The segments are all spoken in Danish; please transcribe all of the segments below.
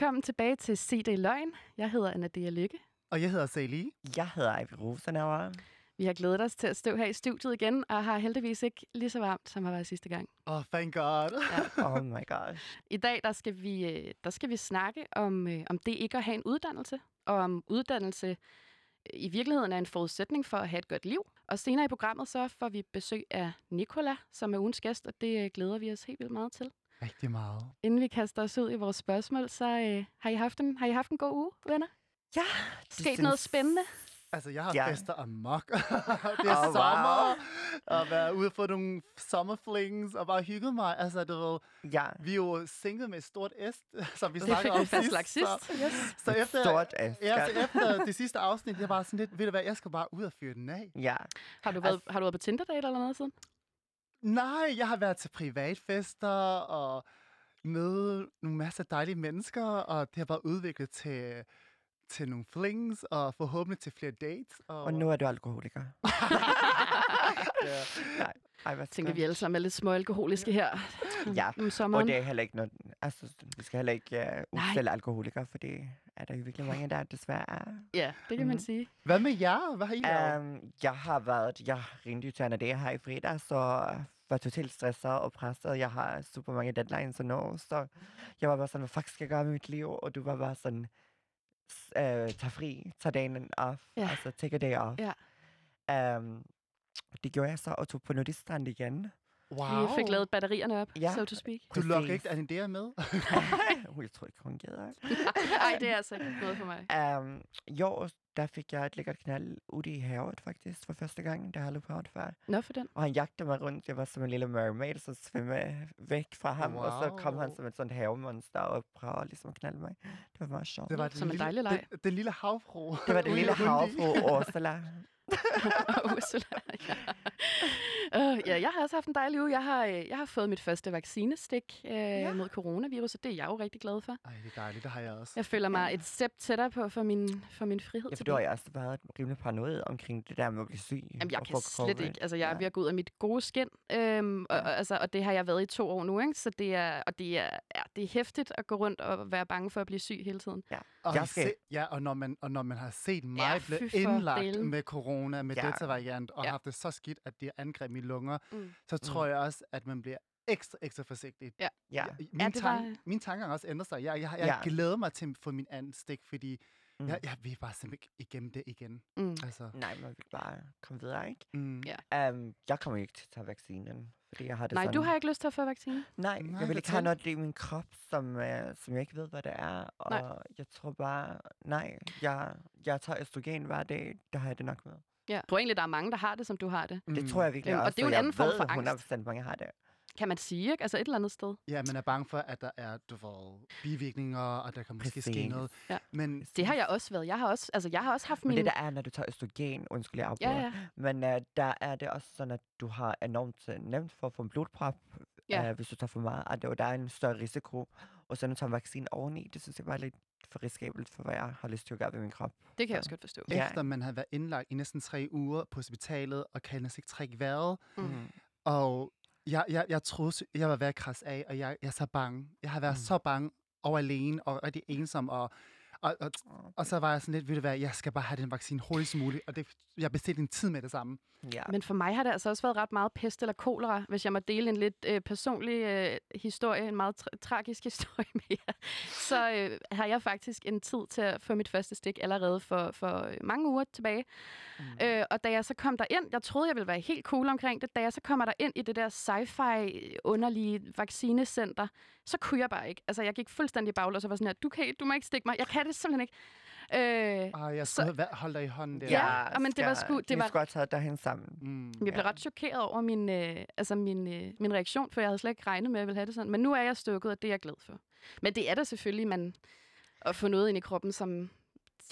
Velkommen tilbage til CD Løgn. Jeg hedder Anadea Lykke. Og jeg hedder Sally. Jeg hedder Ivy Rosenauer. Vi har glædet os til at stå her i studiet igen, og har heldigvis ikke lige så varmt, som har været sidste gang. Oh, thank God. Ja. Oh my gosh. I dag der skal vi, øh, der skal vi snakke om, øh, om det ikke at have en uddannelse, og om uddannelse øh, i virkeligheden er en forudsætning for at have et godt liv. Og senere i programmet så får vi besøg af Nicola, som er ugens gæst, og det glæder vi os helt vildt meget til. Rigtig meget. Inden vi kaster os ud i vores spørgsmål, så øh, har, I haft en, har I haft en god uge, venner? Ja. Sket synes... noget spændende? Altså, jeg har Ja. fester amok. det er Oh, oh, wow. sommer. Og være ude for nogle sommerflings og bare hygge mig. Altså, du ved, Ja. vi er jo sinket med et stort S, som vi Det snakkede fik om vi fastlagt sidst. sidst. Så, Yes. så efter, Stort S. ja, så efter det sidste afsnit, jeg var sådan lidt, ved du hvad, jeg skal bare ud og fyre den af. Ja. Har du, været, har du været på Tinder-date eller noget siden? Nej, jeg har været til privatfester og møde nogle masser af dejlige mennesker, og det har bare udviklet til, til nogle flings, og forhåbentlig til flere dates. Og, Og nu er du alkoholiker. ja. Nej. Ej, hvad tænker vi alle sammen er lidt små alkoholiske her Ja. om Og sommeren. det er heller ikke noget... Altså, vi skal heller ikke uh, udstille alkoholiker, for det er der jo virkelig mange, der desværre er. Ja, det kan man Mhm. sige. Hvad med jer? Hvad har I lavet? Um, jeg har været... Jeg ringte jo til Anna her i fredag, så var totalt stresset og presset. Jeg har super mange deadlines at nå, så jeg var bare sådan, hvad fuck skal jeg gøre med mit liv? Og du var bare sådan, øh, tag fri, tag dagen off, Ja. altså take a day off. Ja. Um, det gjorde jeg så, og tog på nudistrand igen. Wow. Vi fik lavet batterierne op, Ja. so to speak. Du Præcis. ikke Anindea med? Jeg tror ikke, hun gider. Nej, det er altså ikke noget for mig. Um, jo, der fik jeg et lækkert knald ude i havet faktisk for første gang. Det har aldrig prøvet før. Nå for den. Og han jagtede mig rundt. Jeg var som en lille mermaid, så svømme væk fra ham. Og så kom han Wow. som et sådan havemonster og prøvede ligesom at knalde mig. Det var meget sjovt. Det var Som en lille, dejlig leg. Den, den lille havfru. Det var den lille havfru Ursula. Og Ursula, ja. Uh, ja, jeg har også haft en dejlig uge. Jeg har, øh, jeg har fået mit første vaccinestik uh, ja. mod coronavirus, og det er jeg jo rigtig glad for. Ej, det er dejligt. Det har jeg også. Jeg føler mig et step tættere på for min, for min frihed Ja, for du har jo også været rimelig paranoid omkring det der med at blive syg. Jamen, jeg kan slet covid. ikke. Altså, jeg er Ja. ved at gå ud af mit gode skin. Øhm, og, og, altså, og det har jeg været i to år nu, ikke? Så det er, og det er, ja, det er hæftigt at gå rundt og være bange for at blive syg hele tiden. Og, Jeg skal- se, ja, og, når man, og når man har set mig Ja, ja, blive indlagt med corona, med Ja. ja. delta-variant, og Ja. ja. haft det så skidt, at det angreb mine lunger, Mm. så tror jeg også, at man bliver ekstra, ekstra forsigtig. Ja. Min, det var- tank, min tanker har også ændret sig. Jeg, jeg, jeg Ja. ja. glæder mig til at få min anden stik, fordi Mm. mm. jeg, jeg vil bare simpelthen ikke igennem det igen. Mm. Altså, Nej, man vil bare komme videre, ikke? mm. Ja. Um, jeg kommer ikke til at tage vaccinen, fordi jeg har det Nej, sådan... du har ikke lyst til at få vaccine? Nej, Nej, jeg vil ikke have fortæl. noget i min krop, som, øh, som jeg ikke ved, hvad det er. Og Nej. jeg tror bare, nej, jeg, jeg tager østrogen hver dag, der har jeg det nok med. Ja. Jeg tror egentlig, der er mange, der har det, som du har det. Det tror jeg virkelig Øhm, og også, det er jo en anden form for angst. 100% mange har det. Kan man sige, ikke? Altså et eller andet sted. Ja, man er bange for, at der er du ved, bivirkninger, og der kan måske ske noget. Ja. Men Det har jeg også været. Jeg har også, altså, jeg har også haft Men min... det der er, når du tager østrogen, undskyld, jeg afbryder, ja, ja. men uh, der er det også sådan, at du har enormt øh, nemt for at få en blodprop, Ja. uh, hvis du tager for meget, og der, der er en større risiko. Og så når du tager en vaccine oveni, det synes jeg bare er lidt for risikabelt for, hvad jeg har lyst til at gøre ved min krop. Det kan jeg også godt forstå. Ja. efter man har været indlagt i næsten tre uger på hospitalet, og kan næsten ikke trække vejret, Mm. Og jeg, jeg, jeg troede, jeg var ved at krasse af, og jeg, jeg er så bange. Jeg har været Mm. mm. så bange og alene og rigtig ensom. Og, og, og, og så var jeg sådan lidt, ved du hvad, jeg skal bare have den vaccine hurtigst muligt. Og det, jeg bestilte en tid med det samme. Ja. Men for mig har det altså også været ret meget pest eller kolera, hvis jeg må dele en lidt øh, personlig øh, historie, en meget tra- tragisk historie med jer. Så øh, har jeg faktisk en tid til at få mit første stik allerede for, for øh, mange uger tilbage. Mm. Øh, og da jeg så kom der ind, jeg troede, jeg ville være helt cool omkring det, da jeg så kommer der ind i det der sci-fi underlige vaccinecenter, så kunne jeg bare ikke. Altså, jeg gik fuldstændig baglås og var sådan her, du, kan, du må ikke stikke mig. Jeg kan det simpelthen ikke. Øh, Og jeg Så- skulle holde dig i hånden der. Ja, men det var sgu- det Vi var- skulle have taget derhen sammen. Mm. Jeg blev Ja. ret chokeret over min, øh, altså min, øh, min reaktion, for jeg havde slet ikke regnet med, at jeg ville have det sådan. Men nu er jeg stukket, og det er jeg glad for. Men det er da selvfølgelig, man at få noget ind i kroppen, som,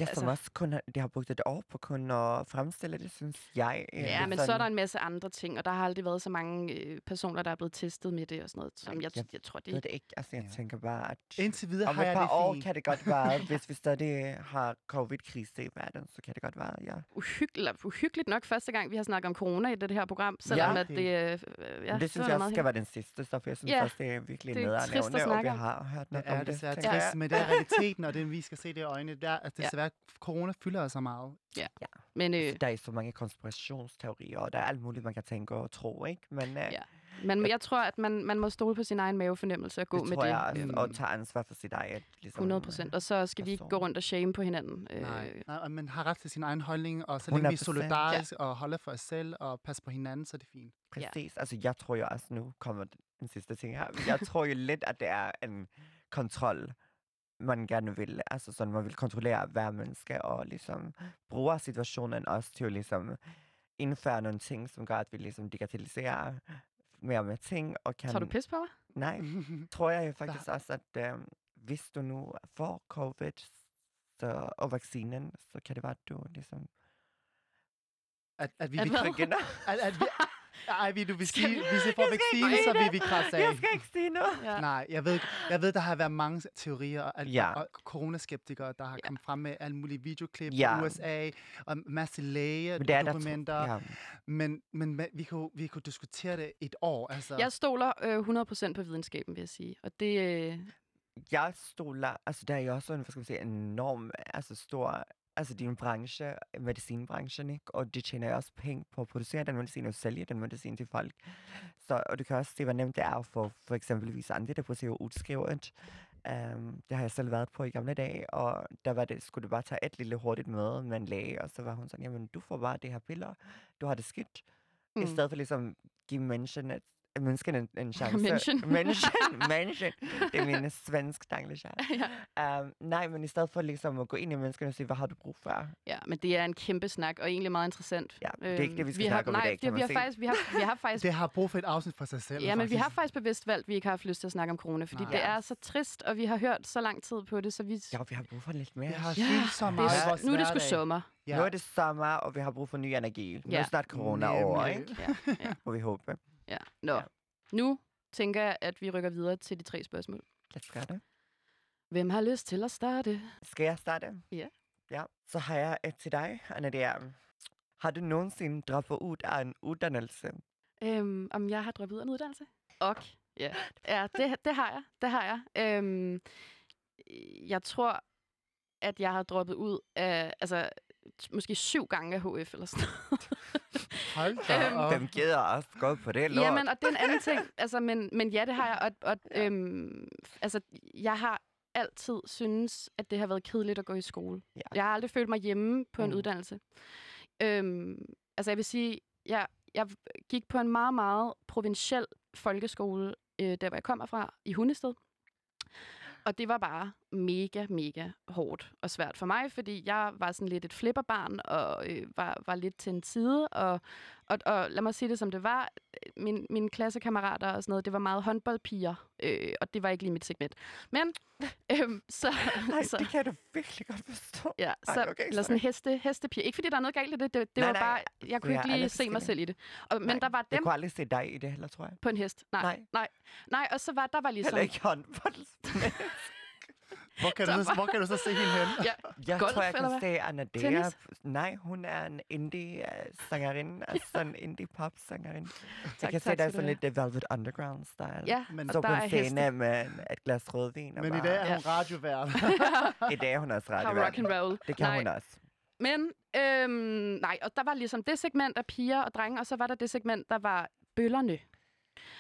Ja, som Altså- også kun har, de har brugt et år på kun at fremstille det, synes jeg. Ja, men så er der en masse andre ting, og der har aldrig været så mange øh, personer, der er blevet testet med det og sådan noget, som jeg, jeg jeg tror, Jeg ved det det ikke. Altså, jeg Ja. tænker bare, at Indtil videre om har et jeg par det år fint. kan det godt være, hvis vi stadig har covid-krise i verden, så kan det godt være, ja. uhyggeligt, uhyggeligt nok første gang, vi har snakket om corona i det her program, selvom Ja. at det, øh, øh, ja, det synes jeg også skal være den sidste, så for jeg synes Ja, også, det er virkelig det er ned at trist at nævne, og vi om. har hørt Det nok er om det. desværre tænker trist, jeg. men det er realiteten, og det vi skal se det i øjnene. Det er, at Ja. desværre corona fylder så meget. Men, øh, Altså, Der er så mange konspirationsteorier, og der er alt muligt, man kan tænke og tro, ikke? Men øh, Ja, men jeg tror, at man, man må stole på sin egen mavefornemmelse og gå det med tror det. jeg også, øhm, og tage ansvar for sit eget. Ligesom, 100 procent. Og så skal vi ikke gå rundt og shame på hinanden. Nej, Øh, nej, og man har ret til sin egen holdning, og så længe vi er 100%. solidariske og holder for os selv og passer på hinanden, så er det fint. Ja. Præcis. Altså, jeg tror jo også, nu kommer den sidste ting her, jeg tror jo lidt, at det er en kontrol, man gerne vil. Altså sådan, man vil kontrollere hver menneske, og ligesom bruger situationen også til at ligesom indføre nogle ting, som gør, at vi ligesom digitaliserer mere med ting, og kan... Tager du pis på mig? Nej, tror jeg jo faktisk også, at øh, hvis du nu får covid så, og vaccinen, så kan det være, at du ligesom At, at vi, At vi, hvad? begynder. at, at vi, ej, vi, du vil Skal sige, vi- hvis vi får Jeg skal ikke vaccine, så vil vi krasse af. Jeg skal ikke sige noget. Ja. Nej, jeg ved, jeg ved, der har været mange teorier, og, Ja. og coronaskeptikere, der har Ja. kommet frem med alle mulige videoklip Ja. fra USA, og en masse læge, Men det er der dokumenter, ja. men, men, men vi, kunne, vi kunne diskutere det et år. Altså. Jeg stoler øh, 100% på videnskaben, vil jeg sige. Og det... Øh, jeg stoler, altså der er jo også en, hvad skal man sige, enorm, altså stor, altså din branche, medicinbranchen, ikke? Og de tjener også penge på at producere den medicin og sælge den medicin til folk. Så, og du kan også se, hvor nemt det er at få for eksempelvis antidepressiver udskrevet. Um, det har jeg selv været på i gamle dage, og der var det, skulle du bare tage et lille hurtigt møde med en læge, og så var hun sådan, jamen du får bare det her piller, du har det skidt. Mm. I stedet for ligesom give mennesken et, mennesken en, en chance. Menschen. Menschen. Menschen. Det er min svensk danglish ja. Um, nej, men i stedet for ligesom at gå ind i menneskene og sige, hvad har du brug for? ja, men det er en kæmpe snak, og egentlig meget interessant. Ja, det er ikke det, vi skal har, snakke om i nej, dag, kan det, vi har se. faktisk, vi har, vi har faktisk Det har brug for et afsnit for sig selv. Ja, men vi har faktisk. faktisk bevidst valgt, at vi ikke har haft lyst til at snakke om corona, fordi Nej. det er så trist, og vi har hørt så lang tid på det, så vi... Ja, vi har brug for lidt mere. Vi har Ja, så det meget i er, vores nu er det sgu sommer. Ja. Nu er det sommer, og vi har brug for ny energi. Nu er Ja. det snart corona over, ikke? Ja, ja, Må vi håbe. Ja. Nå, Ja. nu tænker jeg, at vi rykker videre til de tre spørgsmål. Let's gøre det. Hvem har lyst til at starte? Skal jeg starte? Ja. Ja, så har jeg et til dig, Anna. Det er, har du nogensinde droppet ud af en uddannelse? Øhm, om jeg har droppet ud af en uddannelse? Ok, ja. Ja, det, det har jeg. Det har jeg. Øhm, jeg tror, at jeg har droppet ud af, altså, t- måske syv gange af HF eller sådan noget. Hold da Øhm, op. Hvem gider også gå på det lort? Jamen, og det er en anden ting. Altså, men, men ja, det har jeg. Og, og øhm, altså, jeg har altid synes, at det har været kedeligt at gå i skole. Ja. Jeg har aldrig følt mig hjemme på en Mm. uddannelse. Øhm, altså, jeg vil sige, jeg, jeg gik på en meget, meget provinciel folkeskole, øh, der hvor jeg kommer fra, i Hundested. Og det var bare mega, mega hårdt og svært for mig, fordi jeg var sådan lidt et flipperbarn og øh, var, var lidt til en side. Og, og, og lad mig sige det som det var. Min, mine klassekammerater og sådan noget, det var meget håndboldpiger, øh, og det var ikke lige mit segment. Men, øh, så... Nej, så det kan du virkelig godt forstå. Ja, Ej, så, okay, eller sådan heste, hestepiger. Ikke fordi der er noget galt i det, det, det Nej, var nej, bare, jeg kunne har ikke lige se mig selv i det. Og, men Nej, der var Jeg dem kunne aldrig se dig i det heller, tror jeg. på en hest. Nej, Nej. nej, nej. og så var der var ligesom... Heller ikke håndbold. Hvor kan, du, så- hvor kan du så se hende hen? Ja, Jeg Golf, tror, jeg kan hvad? se Anna Dea. Tennis? Nej, hun er en indie-sangerinde. altså en indie-pop-sangerinde. Jeg Tak, kan se, tak der er sådan lidt Velvet Underground-style. ja, Men, Så der på en heste. scene med et glas rødvin. men i bare- dag er Ja. hun radiovært. I dag er hun også. Har rock and roll. Det kan nej, hun også. Men, øhm, nej, og der var ligesom det segment af piger og drenge, og så var der det segment, der var bøllerne.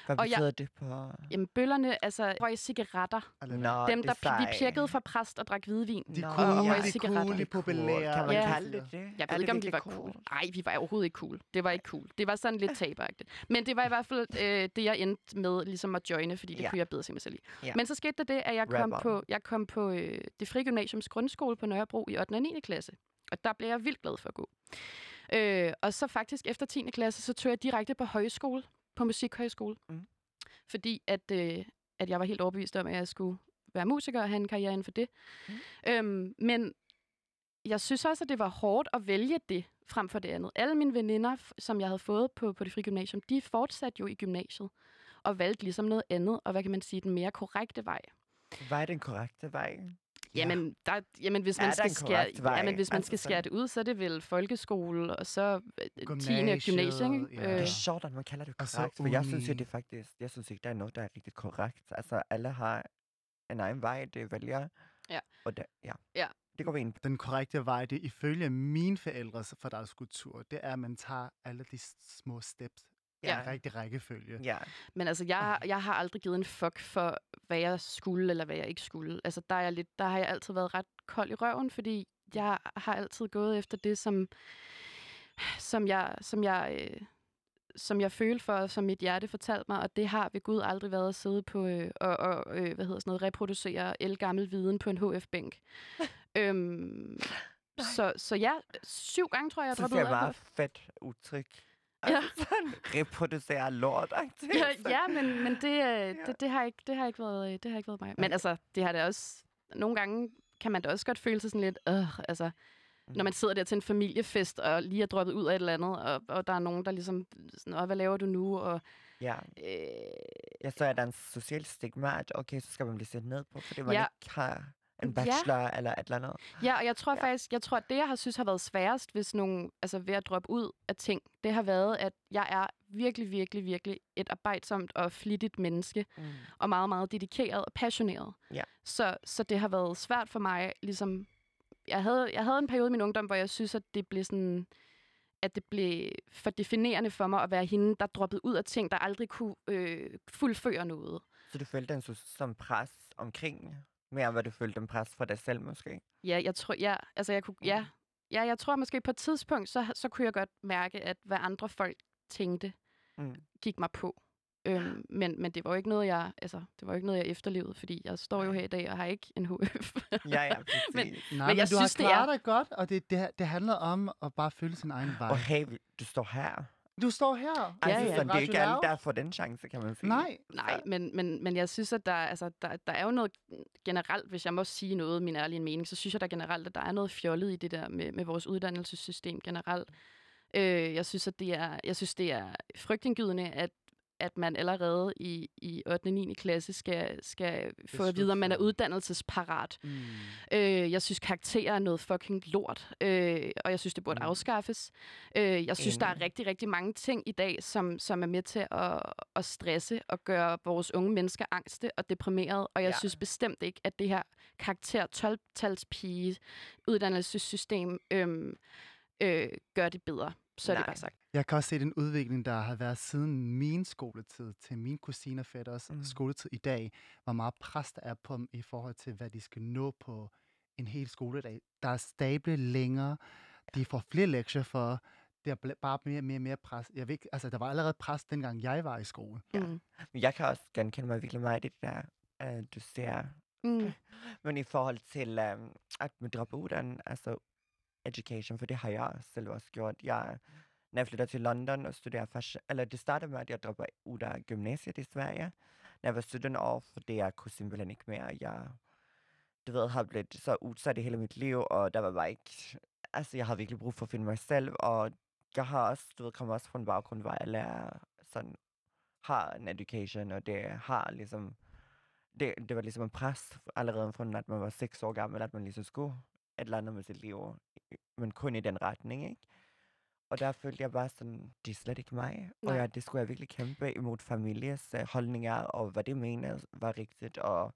Hvad Og jeg- betyder det på... Jamen, bøllerne, altså, røg cigaretter. Nå, Dem, det der er vi pjekkede fra præst og drak hvidvin. De cool, og ja, røg de cigaretter. cool, de Cool. populære. Kan man Ja. kalde det det? Jeg Er ved ikke, om de var cool. Nej, vi var overhovedet ikke cool. Det var ikke cool. Det var sådan lidt taberagtigt. Men det var i hvert fald øh, det, jeg endte med ligesom at joine, fordi det Ja. kunne jeg bedre se mig selv i. Ja. Men så skete der det, at jeg kom Rapper. på, jeg kom på øh, det frie gymnasiums grundskole på Nørrebro i 8. og 9. klasse. Og der blev jeg vildt glad for at gå. Øh, og så faktisk efter 10. klasse, så tog jeg direkte på højskole, på musikhøjskole. Mm. Fordi at, øh, at jeg var helt overbevist om, at jeg skulle være musiker og have en karriere inden for det. Mm. Øhm, men jeg synes også, at det var hårdt at vælge det frem for det andet. Alle mine veninder, som jeg havde fået på, på det frie gymnasium, de fortsatte jo i gymnasiet og valgte ligesom noget andet, og hvad kan man sige, den mere korrekte vej. Hvad er den korrekte vej? Jamen, der, jamen hvis man skal en skære, jamen, hvis man Altså skal skære det ud, så er det vel folkeskole, og så øh, 10. Gymnasiet, gymnasie, ikke? ja. Det Øh, er sjovt, at man kalder det korrekt, for jeg synes jo, det er faktisk, jeg synes ikke, der er noget, der er rigtig korrekt. Altså, alle har en egen vej, det vælger. Ja. Og det, ja. Ja. Det går vi ind. Den korrekte vej, det ifølge mine forældres fordagskultur, det er, at man tager alle de små steps Ja. i rigtig rækkefølge. Ja. Men altså, jeg, har- jeg har aldrig givet en fuck for, hvad jeg skulle, eller hvad jeg ikke skulle. Altså, der, er jeg lidt, der har jeg altid været ret kold i røven, fordi jeg har altid gået efter det, som, som jeg, som jeg, øh, som jeg følte for, og som mit hjerte fortalte mig, og det har ved Gud aldrig været at sidde på øh, og, og øh, hvad hedder sådan noget, reproducere el-gammel viden på en HF-bænk. øhm, så, så ja, syv gange tror jeg, jeg droppede ud af meget fedt udtryk. Ja. Sådan, reproducere lort. ja, ja, men, men det, øh, det, det, har ikke, det, har ikke været, øh, det har ikke været mig. Men altså, det har det også... Nogle gange kan man da også godt føle sig sådan lidt... Øh, altså, når man sidder der til en familiefest, og lige er droppet ud af et eller andet, og, og der er nogen, der ligesom... Sådan, "Åh, hvad laver du nu? Og, Ja. øh, Jeg så er der en social stigma, at okay, så skal man blive set ned på, fordi man Ja. ikke har en Ja. bachelor eller et eller andet. ja, og jeg tror Ja. faktisk... Jeg tror, at det, jeg har synes har været sværest, hvis nogen... Altså, ved at droppe ud af ting, det har været, at jeg er virkelig, virkelig, virkelig et arbejdsomt og flittigt menneske. Mm. og meget, meget dedikeret og passioneret. Ja. Så, så det har været svært for mig, ligesom... Jeg havde, jeg havde en periode i min ungdom, hvor jeg synes, at det blev sådan at det blev for definerende for mig at være hende, der droppede ud af ting, der aldrig kunne øh, fuldføre noget. Så du følte en så- som pres omkring, mere hvad du følte en pres for dig selv måske? Ja, jeg tror, ja, altså jeg kunne, ja, ja, jeg tror måske på et tidspunkt, så, så kunne jeg godt mærke, at hvad andre folk tænkte, Mm. gik mig på. Øhm, men, men det var jo ikke noget, jeg, altså, det var jo ikke noget, jeg efterlevede, fordi jeg står jo her i dag og har ikke en HF. Ja, ja, præcis. Men- Nej, Men men, jeg du synes, har det klaret er- dig godt, og det, det, det handler om at bare følge sin egen vej. Og hey, du står her. Du står her. Altså, ja. det er ikke alle, der får den chance, kan man sige. Nej, Nej, men, men, men jeg synes, at der, altså, der, der er jo noget generelt, hvis jeg må sige noget, min ærlige mening, så synes jeg der generelt, at der er noget fjollet i det der med, med vores uddannelsessystem generelt. Øh, jeg synes, at det er, jeg synes, det er frygtindgydende, at at man allerede i, i 8. og 9. klasse skal, skal få at vide, om man er uddannelsesparat. Mm. Øh, jeg synes, karakterer er noget fucking lort, øh, og jeg synes, det burde Mm. afskaffes. Øh, jeg synes, der er rigtig, rigtig mange ting i dag, som, som er med til at, at stresse og gøre vores unge mennesker angste og deprimerede, og jeg Ja. synes bestemt ikke, at det her karakter 12-talspige uddannelsessystem øh, øh, gør det bedre. Så er det Nej. bare sagt. Jeg kan også se den udvikling, der har været siden min skoletid til min kusine og fætters Mm. skoletid i dag, hvor meget pres der er på dem i forhold til, hvad de skal nå på en hel skoledag. Der er stable længere, de får flere lektier for, det er bare mere og mere, mere pres. Jeg ved ikke, altså, der var allerede pres, dengang jeg var i skole. Ja. Mm. Men jeg kan også genkende mig virkelig meget i det der, uh, du ser. Mm. Men i forhold til um, at man dropper ud af en, altså education, for det har jeg selv også gjort. Jeg, når jeg flytter til London og studerer fashion, eller det startede med, at jeg dropper ud af gymnasiet i Sverige, når jeg var 17 år, fordi jeg kunne simpelthen ikke mere. Jeg, du ved, har blevet så udsat i hele mit liv, og der var bare ikke, altså jeg har virkelig brug for at finde mig selv, og jeg har også, du ved, kommer også fra en baggrund, hvor jeg lærer sådan, har en education, og det har ligesom, det, det var ligesom en pres allerede fra, at man var seks år gammel, at man ligesom skulle et eller andet med sit liv, men kun i den retning, ikke? Og der følte jeg bare sådan, det er slet ikke mig. Og Nej. ja, det skulle jeg virkelig kæmpe imod families uh, holdninger, og hvad det mener var rigtigt. Og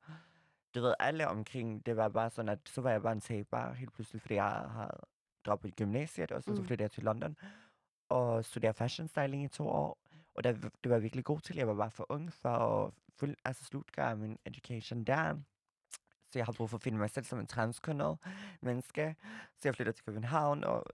du ved, alle omkring, det var bare sådan, at så var jeg bare en taber helt pludselig, fordi jeg havde droppet gymnasiet, og så, mm. så flyttede jeg til London og studerede fashion styling i to år. Og der, det var jeg virkelig god til. Jeg var bare for ung for at fuld, altså slutgøre min education der. Så jeg har brug for at finde mig selv som en transkønnet menneske. Så jeg flytter til København og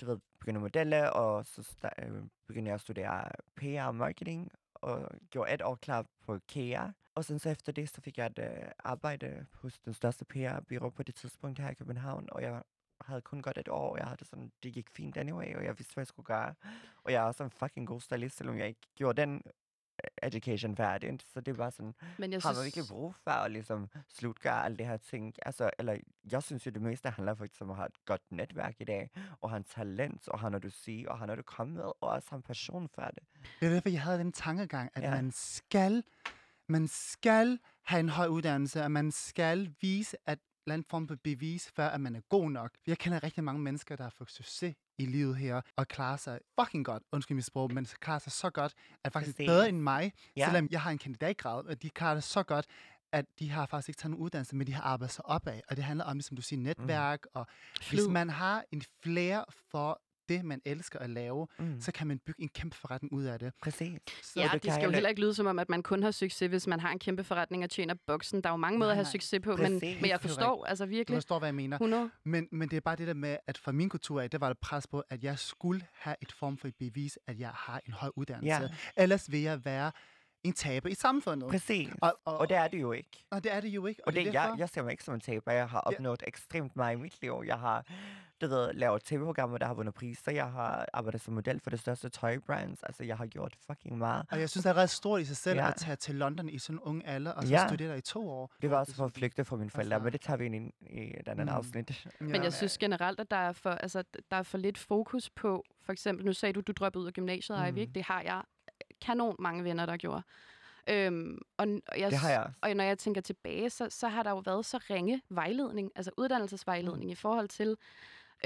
du ved, begyndte at modelle, og så sta- øh, begyndte jeg at studere PR og marketing, og gjorde et år klar på KEA. Og sen så efter det, så fik jeg et øh, arbejde hos den største PR-byrå på det tidspunkt her i København, og jeg havde kun godt et år, og jeg havde sådan, det gik fint anyway, og jeg vidste, hvad jeg skulle gøre. Og jeg er også en fucking god stylist, selvom jeg ikke gjorde den education færdigt. Så det var sådan, Men jeg har man synes, virkelig brug for at ligesom slutgøre alle det her ting? Altså, eller jeg synes jo, det meste handler faktisk om at have et godt netværk i dag, og have en talent, og have noget du siger, og have noget du kommer med, og også have en passion for det. Det er derfor, jeg havde den tankegang, at Ja. man skal, man skal have en høj uddannelse, og man skal vise, at eller anden form for bevis, før at man er god nok. Jeg kender rigtig mange mennesker, der har fået succes i livet her, og klarer sig fucking godt, undskyld mit sprog, men klarer sig så godt, at faktisk Præcis. bedre end mig, Ja. selvom jeg har en kandidatgrad, og de klarer det så godt, at de har faktisk ikke taget nogen uddannelse, men de har arbejdet sig opad. Og det handler om, som du siger, netværk, mm. og hvis Flid. man har en flere for det, man elsker at lave, Mm. så kan man bygge en kæmpe forretning ud af det. Præcis. Så Ja, du det kan skal jo heller- ikke lyde som om, at man kun har succes, hvis man har en kæmpe forretning og tjener boksen. Der er jo mange måder Nej, at have nej. succes på, men, Præcis. men jeg forstår altså Du virkelig forstår, hvad jeg mener. 100. Men, men det er bare det der med, at fra min kultur af, der var der pres på, at jeg skulle have et form for et bevis, at jeg har en høj uddannelse. Ja. Ellers vil jeg være en taber i samfundet. Præcis. Og, og, Og det er det jo ikke. og det er det jo ikke. Og det, er det, jeg, derfor- jeg ser mig ikke som en taber. Jeg har Ja. opnået ekstremt meget i mit liv. Jeg har du ved, lavet tv-programmer, der har vundet priser. Jeg har arbejdet som model for det største tøjbrands. Altså, jeg har gjort fucking meget. Og jeg synes, det er ret stort i sig selv Ja. at tage til London i sådan en ung alder, og så Ja. studere der i to år. Det var også for at flygte fra mine forældre, Altså- men det tager vi ind i, i et andet Mm. afsnit. Men jeg synes generelt, at der er for, altså, der er for lidt fokus på, for eksempel, nu sagde du, du droppede ud af gymnasiet, mm. Mm. ikke? Det har jeg kanon mange venner, der gjorde. Øhm, og, og, jeg, Det har jeg og når jeg tænker tilbage, så, så har der jo været så ringe vejledning, altså uddannelsesvejledning mm. i forhold til,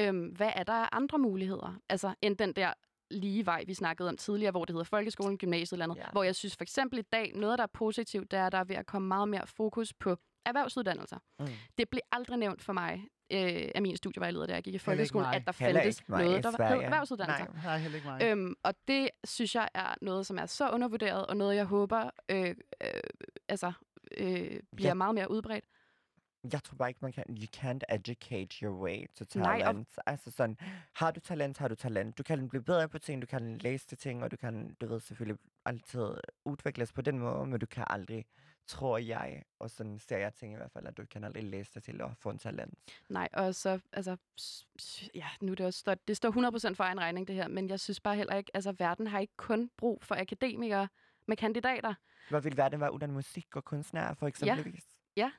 øhm, hvad er der af andre muligheder? Altså, end den der lige vej, vi snakkede om tidligere, hvor det hedder folkeskolen, gymnasiet eller andet. Ja. Hvor jeg synes for eksempel i dag, noget der er positivt, det er, at der er ved at komme meget mere fokus på erhvervsuddannelser. Mm. Det blev aldrig nævnt for mig øh, af min studievejleder, da jeg gik i folkeskolen, at der fandtes ikke noget, der hed Sverige. erhvervsuddannelser. Nej. Nej, heller ikke mig. Øhm, og det synes jeg er noget, som er så undervurderet, og noget, jeg håber øh, øh, altså, øh, bliver Ja. meget mere udbredt. Jeg tror bare ikke, man kan... You can't educate your way to Nej, og- talent. Altså sådan, har du talent, har du talent. Du kan blive bedre på ting, du kan læse til ting, og du kan, du ved selvfølgelig altid udvikles på den måde, men du kan aldrig, tror jeg, og sådan ser jeg ting i hvert fald, at du kan aldrig læse dig til at få en talent. Nej, og så, altså, ja, nu er det også, står, det står 100% for egen regning, det her, men jeg synes bare heller ikke, altså, verden har ikke kun brug for akademikere med kandidater. Hvad vil verden være uden musik og kunstnere, for eksempelvis? Ja.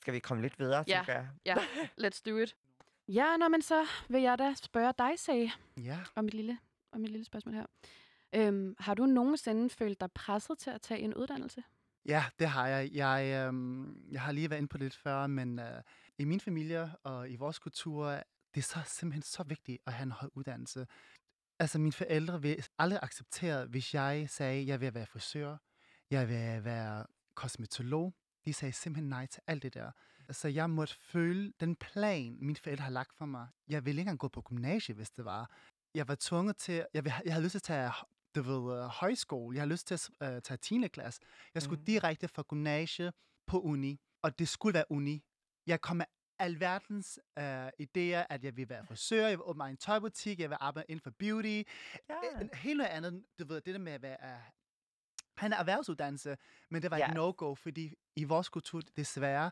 Skal vi komme lidt videre, Ja. tænker jeg? Ja, let's do it. Ja, nå, men så vil jeg da spørge dig, Sag, Ja. om et lille, om et lille spørgsmål her. Øhm, har du nogensinde følt dig presset til at tage en uddannelse? Ja, det har jeg. Jeg, øhm, jeg har lige været inde på lidt før, men øh, i min familie og i vores kultur, det er så simpelthen så vigtigt at have en høj uddannelse. Altså, mine forældre vil aldrig acceptere, hvis jeg sagde, jeg vil være frisør, jeg vil være kosmetolog. De sagde simpelthen nej til alt det der. Så jeg måtte føle den plan, mine forældre har lagt for mig. Jeg ville ikke engang gå på gymnasiet, hvis det var. Jeg var tvunget til, jeg, ville, jeg havde lyst til at tage du ved, øh, højskole. Jeg har lyst til at uh, tage 10. klasse. Jeg skulle Mhm. direkte fra gymnasie på uni, og det skulle være uni. Jeg kom med alverdens uh, idéer, at jeg vil være frisør, jeg vil åbne en tøjbutik, jeg vil arbejde inden for beauty. Ja. En helt noget andet, du ved, det der med at være, uh, han er erhvervsuddannelse, men det var Ja. et no-go, fordi i vores kultur, desværre,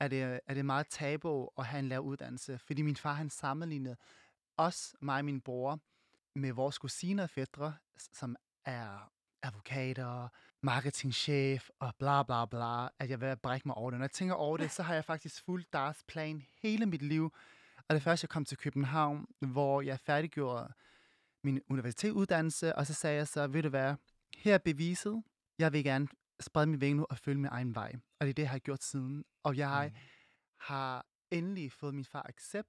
er det, er det meget tabu at have en lav uddannelse, fordi min far, han sammenlignede os, mig og min bror, med vores kusiner og fædre, som er advokater, marketingchef og bla bla bla, at jeg vil brække mig over det. Når jeg tænker over det, så har jeg faktisk fulgt deres plan hele mit liv. Og det første, jeg kom til København, hvor jeg færdiggjorde min universitetsuddannelse, og så sagde jeg så, ved du hvad, her er beviset. Jeg vil gerne sprede min vinge nu og følge min egen vej. Og det er det, jeg har gjort siden. Og jeg Mm. har endelig fået min far accept,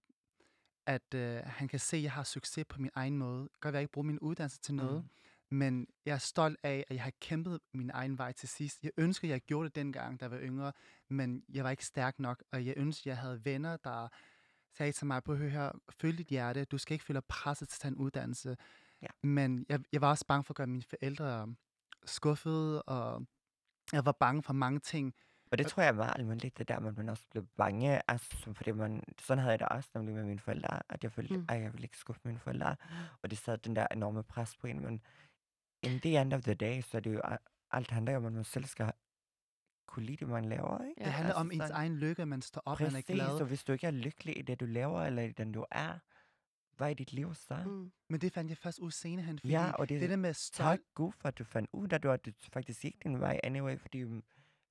at øh, han kan se, at jeg har succes på min egen måde. Godt være, jeg ikke bruger min uddannelse til noget, Mm. men jeg er stolt af, at jeg har kæmpet min egen vej til sidst. Jeg ønsker, at jeg gjorde det dengang, da jeg var yngre, men jeg var ikke stærk nok, og jeg ønsker, at jeg havde venner, der sagde til mig, på hør her, følg dit hjerte, du skal ikke føle presset til at tage en uddannelse. Ja. Men jeg, jeg var også bange for at gøre mine forældre skuffede, og jeg var bange for mange ting. Og det tror jeg er meget almindeligt, det der, at man også blev bange. Altså, fordi man, sådan havde jeg det også nemlig med mine forældre, at jeg følte, Mm. at jeg ville ikke skuffe mine forældre. Og det sad den der enorme pres på en, men in the end of the day, så er det jo, alt handler jo om, at man selv skal kunne lide det, man laver, ikke? Ja, Det handler altså om ens egen lykke, man står op, man er Præcis, glad. så hvis du ikke er lykkelig i det, du laver, eller i den, du er, var i dit liv så? Mm. Men det fandt jeg først ud senere hen, fordi Ja, og det, det der med tak stolt, Gud for, at du fandt ud af, at du faktisk gik din vej anyway, fordi mm,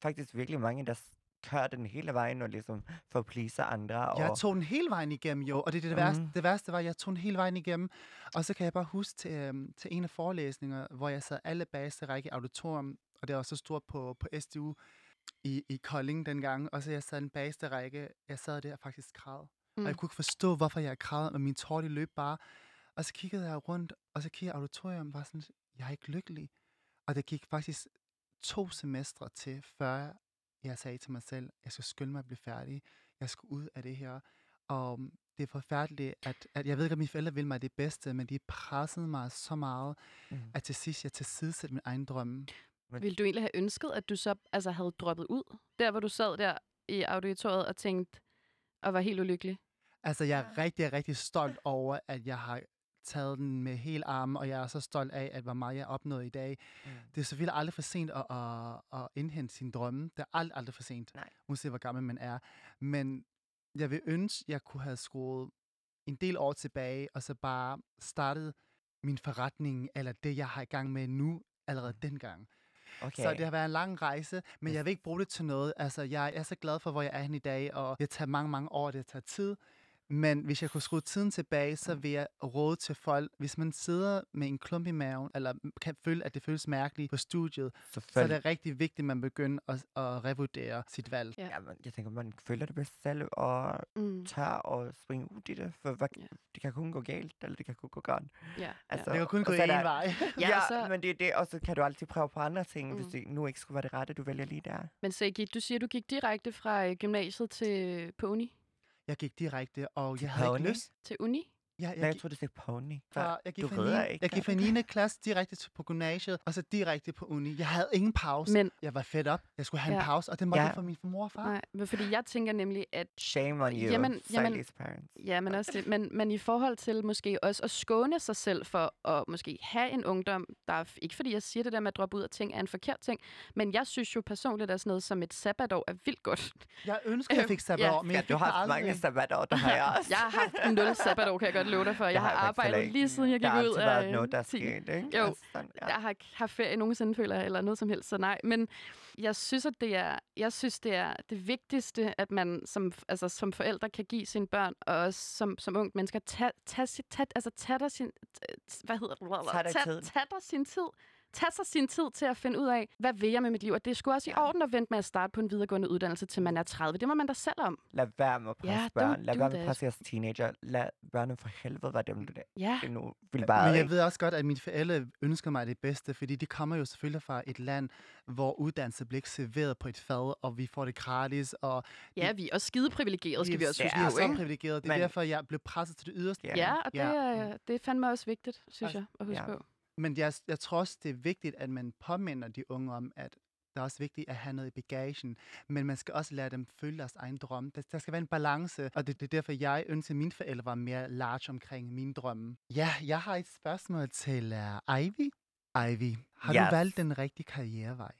faktisk virkelig mange, der kører den hele vejen og ligesom får pleaser andre. Og, Jeg tog den hele vejen igennem, jo. Og det, det, det, værste, Mhm. det værste var, at jeg tog den hele vejen igennem. Og så kan jeg bare huske til, øhm, til en af forelæsninger, hvor jeg sad alle bagerste række i auditorium, og det var så stort på, på SDU i, i Kolding dengang. Og så jeg sad den bagerste række, jeg sad der og faktisk græd. Mm. Mm. Og jeg kunne ikke forstå, hvorfor jeg græd, men min tårer løb bare. Og så kiggede jeg rundt, og så kiggede auditorium, og var sådan, jeg er ikke lykkelig. Og det gik faktisk to semestre til, før jeg sagde til mig selv, jeg skal skynde mig at blive færdig. Jeg skal ud af det her. Og mm, det er forfærdeligt, at, at jeg ved ikke, at mine forældre vil mig det bedste, men de pressede mig så meget, Mm. at til sidst jeg tilsidesætte min egen drømme. Ville du egentlig have ønsket, at du så altså, havde droppet ud? Der, hvor du sad der i auditoriet og tænkte, og var helt ulykkelig? Altså, jeg er rigtig, rigtig stolt over, at jeg har taget den med hele armen, og jeg er så stolt af, at hvor meget jeg opnået i dag. Mm. Det er selvfølgelig aldrig for sent at, at, at indhente sin drømme. Det er aldrig, aldrig for sent, Nej. uanset hvor gammel man er. Men jeg vil ønske, jeg kunne have skruet en del år tilbage, og så bare startet min forretning, eller det, jeg har i gang med nu, allerede dengang. Okay. Så det har været en lang rejse, men jeg vil ikke bruge det til noget. Altså, jeg er så glad for, hvor jeg er henne i dag, og det tager mange, mange år, det tager tid. Men hvis jeg kunne skrue tiden tilbage, så vil jeg råde til folk, hvis man sidder med en klump i maven, eller kan føle, at det føles mærkeligt på studiet, så er Selvfølgelig. det rigtig vigtigt, at man begynder at, at revurdere sit valg. Ja. Ja, men jeg tænker, man føler det bedst selv, og Mm. tør at springe ud i det, for hvad, Ja. det kan kun gå galt, eller det kan kun gå godt. Ja, Altså, Det kan kun og gå så er der- vej. Ja, Ja, og så- men det er det, og så kan du altid prøve på andre ting, mm. Hvis det nu ikke skulle være det rette, du vælger lige der. Men Segi, du siger, du gik direkte fra øh, gymnasiet til på uni? Jeg gik direkte, og jeg havde ikke lyst. Til uni? Ja, Jeg, jeg, tror, du sagde pony. fra, jeg, gik du fra rider 9, ikke, jeg gik fra 9. klasse direkte til på gymnasiet, og så direkte på uni. Jeg havde ingen pause. Men Jeg var fedt op. Jeg skulle have en Ja. pause, og det måtte Ja. jeg fra min mor og far. nej, men fordi jeg tænker nemlig, at Shame on you, Jamen- jamen- parents. Ja, men også det. Men, men i forhold til måske også at skåne sig selv for at måske have en ungdom, der er, ikke fordi jeg siger det der med at droppe ud af ting er en forkert ting, men jeg synes jo personligt, at sådan noget som et sabbatår er vildt godt. Jeg ønsker, jeg fik ja. sabbatår, men Ja, jeg du har haft mange sabbatår, der har jeg også. Jeg har haft nul sabbatår, kan jeg godt love dig for. Jeg, Det har har jeg faktisk arbejdet lige siden jeg Der gik har ud af været noget, der er 10. sket, ikke? Jo. Altså, sådan, ja. Jeg har ikke haft ferie nogensinde, føler jeg, eller noget som helst, så nej. Men jeg synes, at det er, jeg synes, det er det vigtigste, at man som, altså, som forældre kan give sine børn, og også som, som ungt mennesker, tage, tage, tage, altså, tage dig sin, hvad hedder det? Tag dig Tag, tag dig sin tid. Tag sig sin tid til at finde ud af, hvad vil jeg med mit liv? Og det er sgu også i orden at vente med at starte på en videregående uddannelse, til man er 30. Det må man da selv om. Lad være med at presse Ja, børn. Lad være med at presse jeres teenager. Lad børnene for helvede være dem, det Ja, det nu vil bare Men jeg ved også godt, at mine forældre ønsker mig det bedste, fordi de kommer jo selvfølgelig fra et land, hvor uddannelse bliver ikke serveret på et fad, og vi får det gratis, og ja vi er også skide privilegerede, skal vi også huske vi er så privilegerede. Det er Men- derfor, jeg blev presset til det yderste. Ja. Ja, og det, Ja. ja. det er fandme også vigtigt, synes jeg, at huske ja. på. Men jeg, jeg tror også, det er vigtigt, at man påminder de unge om, at det er også vigtigt at have noget i bagagen, men man skal også lade dem følge deres egen drømme. Der, der skal være en balance, og det, det er derfor, jeg ønsker, at mine forældre var mere large omkring mine drømme. Ja, jeg har et spørgsmål til uh, Ivy. Ivy, har Yes. du valgt den rigtige karrierevej?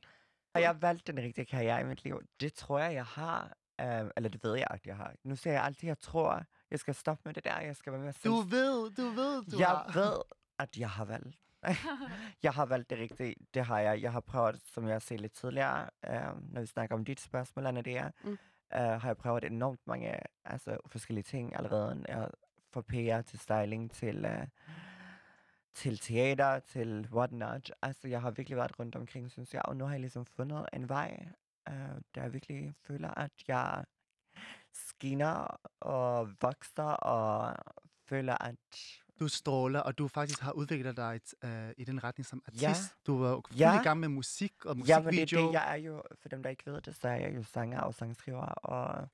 Har jeg valgt den rigtige karriere i mit liv? Det tror jeg, jeg har. Uh, eller det ved jeg, at jeg har. Nu siger jeg altid, at jeg tror, jeg skal stoppe med det der. Jeg skal være mere Du selv. ved, du ved, du jeg har. ved, at jeg har valgt. jeg har valgt det rigtige. Det har jeg. Jeg har prøvet, som jeg sagde lidt tidligere, uh, når vi snakker om dit spørgsmål, Anna, det er, Mm. uh, har jeg prøvet enormt mange altså, forskellige ting allerede. Jeg fra PR til styling til, uh, til teater, til whatnot. Altså, jeg har virkelig været rundt omkring, synes jeg. Og nu har jeg ligesom fundet en vej, uh, der jeg virkelig føler, at jeg skinner og vokser og føler, at Du stråler, og du faktisk har udviklet dig uh, i den retning som artist. Ja. Du var jo Ja. i gang med musik og Ja, men det er musikvideo. det, jeg er jo, for dem, der ikke ved det, så er jeg jo sanger og sangskriver, og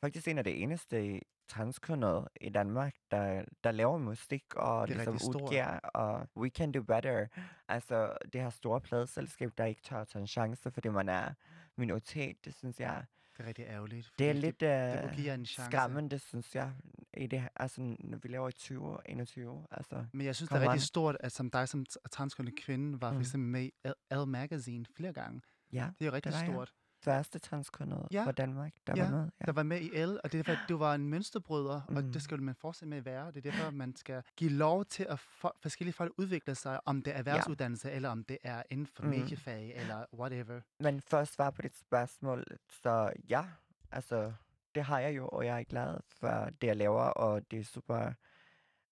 faktisk en af det eneste transkønnede i Danmark, der, der laver musik og Det er ligesom udgiver, og We Can Do Better. Altså, det her store pladeselskab, der ikke tør at tage en chance, fordi man er minoritet, det synes jeg, Det er rigtig ærgerligt. det er lidt det må give jer en chance. skræmmende, synes jeg, i det altså, når vi laver i 20 21, altså. Men jeg synes, det er rigtig stort, at som dig som transkønnet kvinde, var for Mm. eksempel med i L- Magazine flere gange. Ja, Det er jo rigtig var jeg. Første transkønnede Ja. fra Danmark, der Ja, var med. der var med i L, og det var, du var en mønsterbryder, mm. og Mm. det skal man fortsætte med at være. Det er derfor, man skal give lov til, at for, forskellige folk udvikle sig, om det er erhvervsuddannelse, eller om det er inden for Mm. mediefag, eller whatever. Men for at svare på dit spørgsmål, så ja, altså det har jeg jo, og jeg er glad for det, jeg laver, og det er super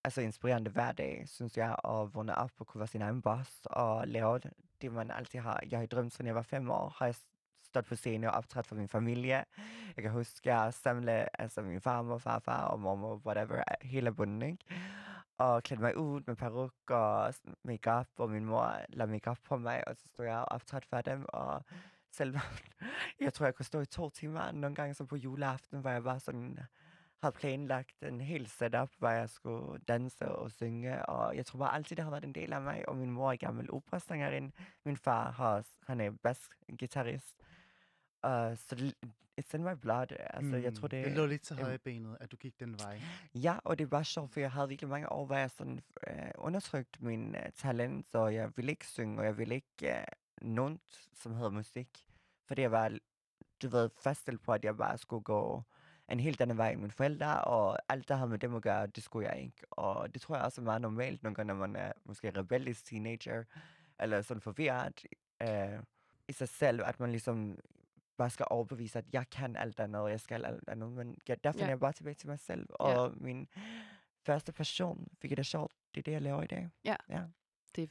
altså, inspirerende hver dag, synes jeg, at vågne op og kunne være sin egen boss og lave det, det, man altid har. Jeg har drømt, siden jeg var fem år, har jeg stået på scene og optrådt for min familie. Jeg kan huske, jeg samlede altså, min farmor, farfar og mormor, whatever, hele bunden, ikke? Og klædte mig ud med peruk og makeup, og min mor lagde makeup på mig, og så stod jeg og optrådte for dem, og selv, jeg tror, jeg kunne stå i to timer, nogle gange som på juleaften, hvor jeg bare sådan havde planlagt en hel setup, hvor jeg skulle danse og synge, og jeg tror bare altid, det har været en del af mig, og min mor er gammel operasangerinde, min far har, han er bassgitarrist, uh, så det, in my blood, altså jeg tror, det det lå lidt til højre benet, at du gik den vej. Ja, og det var sjovt, for jeg havde virkelig mange år, hvor jeg sådan øh, undertrykt min øh, talent, så jeg ville ikke synge, og jeg ville ikke øh, nogen, som hedder musik, fordi jeg var, du ved, faststillet på, at jeg bare skulle gå en helt anden vej end mine forældre, og alt, der havde med dem at gøre, det skulle jeg ikke. Og det tror jeg også er meget normalt, nogle gange, når man er måske rebellisk teenager, eller sådan forvirret øh, i sig selv, at man ligesom bare skal overbevise, at jeg kan alt andet, og jeg skal alt andet. Men ja, der finder Ja. jeg bare tilbage til mig selv, og min første passion, fik jeg det sjovt, det er det, jeg laver i dag. Det er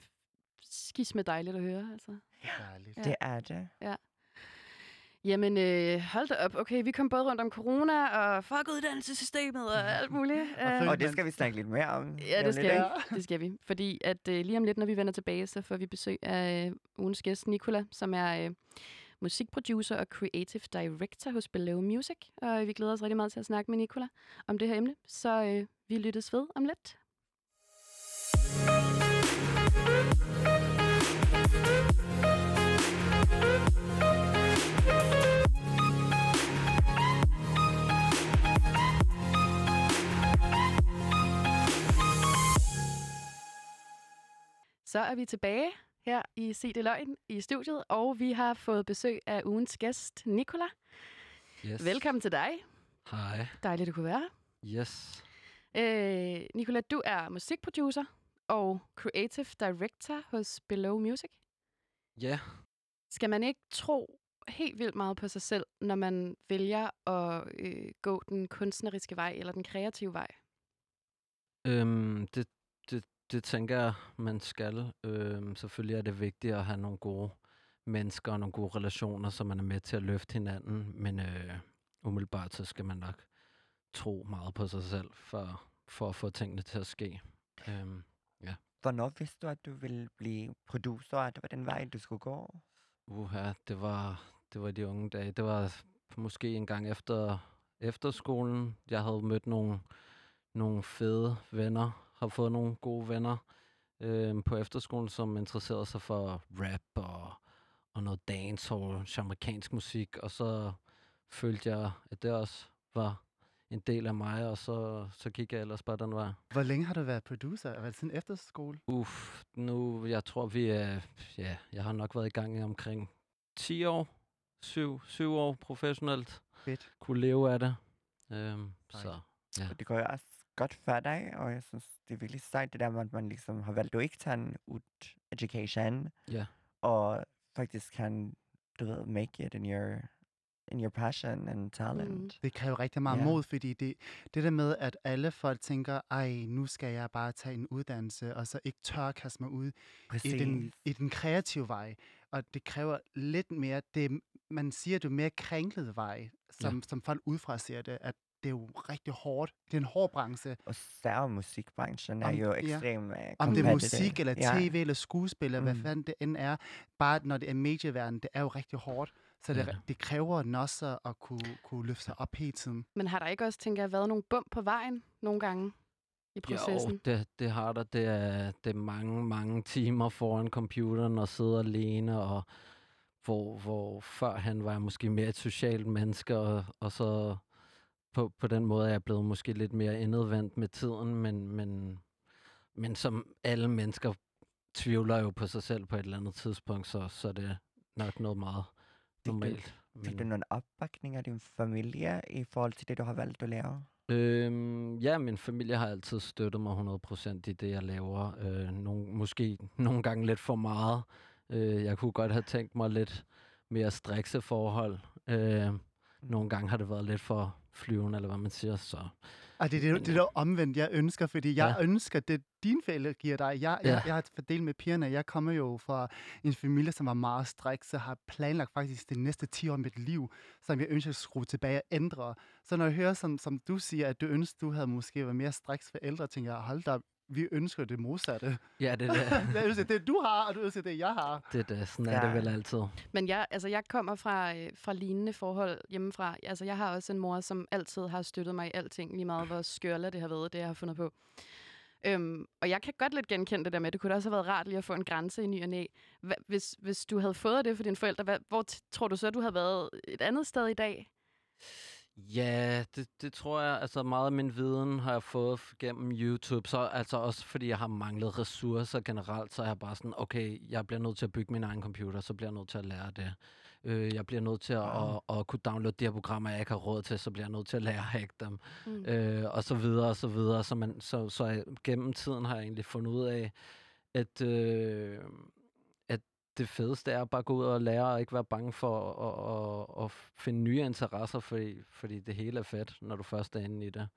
skisme dejligt at høre, altså. Dejligt. Ja. Det er det. Jamen, øh, hold da op. Okay, vi kom både rundt om corona og fuck uddannelsessystemet og alt muligt. Og Øh, følg- Og det skal vi snakke lidt mere om. Ja, det skal vi. Det skal vi. Fordi at øh, lige om lidt, når vi vender tilbage, så får vi besøg af øh, ugens gæst, Nicola, som er øh, musikproducer og creative director hos Below Music. Og vi glæder os rigtig meget til at snakke med Nicola om det her emne. Så øh, vi lyttes ved om lidt. Så er vi tilbage her i Se det Løgn i studiet, og vi har fået besøg af ugens gæst, Nicola. Yes. Velkommen til dig. Hej. Dejligt, du kunne være. Yes. Øh, Nicola, du er musikproducer og creative director hos Below Music. Ja. Skal man ikke tro helt vildt meget på sig selv, når man vælger at øh, gå den kunstneriske vej eller den kreative vej? Øhm, det, det, tænker jeg, man skal. Øhm, selvfølgelig er det vigtigt at have nogle gode mennesker og nogle gode relationer, så man er med til at løfte hinanden. Men øh, umiddelbart så skal man nok tro meget på sig selv for, for at få tingene til at ske. Øhm, Hvornår vidste du, at du ville blive producer, og at det var den vej, du skulle gå? uha, det var, det var de unge dage. Det var måske en gang efter efterskolen. Jeg havde mødt nogle, nogle fede venner, har fået nogle gode venner øh, på efterskolen, som interesserede sig for rap og, og noget dancehall, amerikansk musik, og så følte jeg, at det også var en del af mig, og så, så gik jeg ellers bare den vej. Hvor længe har du været producer? Var det siden efterskole? Uff, nu, jeg tror, vi er, ja, jeg har nok været i gang i omkring 10 år, 7, 7 år professionelt, Fedt. kunne leve af det. Øhm, så, Ja. Og det går jo også godt for dig, og jeg synes, det er virkelig sejt, det der med, at man ligesom har valgt at ikke tage en ud education, ja. og faktisk kan, du ved, make it in your, in your passion and talent. Det kræver rigtig meget Ja. mod, fordi det, det der med, at alle folk tænker, ej, nu skal jeg bare tage en uddannelse, og så ikke tør at kaste mig ud Præcis. i den, i den kreative vej. Og det kræver lidt mere, det, man siger, det er mere kringlet vej, som, ja. som folk udefra ser det, at det er jo rigtig hårdt. Det er en hård branche. Og særligt musikbranchen er Om- jo ja. ekstremt uh, Om det er musik, eller ja. tv, eller skuespil, eller hvad Mm. fanden det end er. Bare når det er medieverden, det er jo rigtig hårdt. Så det, Ja. det kræver nosser at kunne, kunne løfte sig op hele tiden. Men har der ikke også, tænker jeg, været nogle bump på vejen nogle gange i processen? Jo, det, det har der. Det er, det er mange, mange timer foran computeren og sidde alene, og hvor, hvor førhen var jeg måske mere et socialt menneske, og, og så på, på den måde er jeg blevet måske lidt mere indadvendt med tiden, men, men, men som alle mennesker tvivler jo på sig selv på et eller andet tidspunkt, så, så er det nok noget meget Det- det- normalt. Fik du nogen opbakning af din familie i forhold til det, du har valgt at lave? Øhm, ja, min familie har altid støttet mig 100% i det, jeg laver. Øh, nogle, måske nogle gange lidt for meget. Øh, jeg kunne godt have tænkt mig lidt mere strikse forhold. Øh, nogle gange har det været lidt for flyvende, eller hvad man siger. Så Og det er det, det er omvendt, jeg ønsker, fordi jeg Ja. ønsker, det dine forældre giver dig. Jeg, Ja. jeg, jeg har fordelt med pigerne. Jeg kommer jo fra en familie, som var meget strik, så har planlagt faktisk de næste 10 år af mit liv, som jeg ønsker at skrue tilbage og ændre. Så når jeg hører, som, som du siger, at du ønsker, du havde måske været mere striks forældre, tænker jeg, hold da, op, vi ønsker det modsatte. ja, det er det. jeg ønsker det, du har, og du ønsker det, jeg har. det, er det. Sådan er det Ja. vel altid. Men jeg, altså, jeg kommer fra, øh, fra lignende forhold hjemmefra. Altså, jeg har også en mor, som altid har støttet mig i alting, lige meget hvor skørle det har været, det jeg har fundet på. Øhm, og jeg kan godt lidt genkende det der med, at det kunne da også have været rart lige at få en grænse i ny og næ. Hva, hvis, hvis du havde fået det for dine forældre, hvad, hvor t- tror du så, du havde været et andet sted i dag? Ja, det, det tror jeg. Altså meget af min viden har jeg fået gennem YouTube. Så altså også fordi jeg har manglet ressourcer generelt, så er jeg bare sådan, okay, jeg bliver nødt til at bygge min egen computer, så bliver jeg nødt til at lære det. Øh, jeg bliver nødt til at, Wow. at, at kunne downloade de her programmer, jeg ikke har råd til, så bliver jeg nødt til at lære at hacke dem. Mm. øh, og så videre og så videre. Så, man, så, så jeg, gennem tiden har jeg egentlig fundet ud af, at, øh, det fedeste er at bare gå ud og lære og ikke være bange for at, at, at finde nye interesser, fordi, fordi det hele er fedt, når du først er inde i det.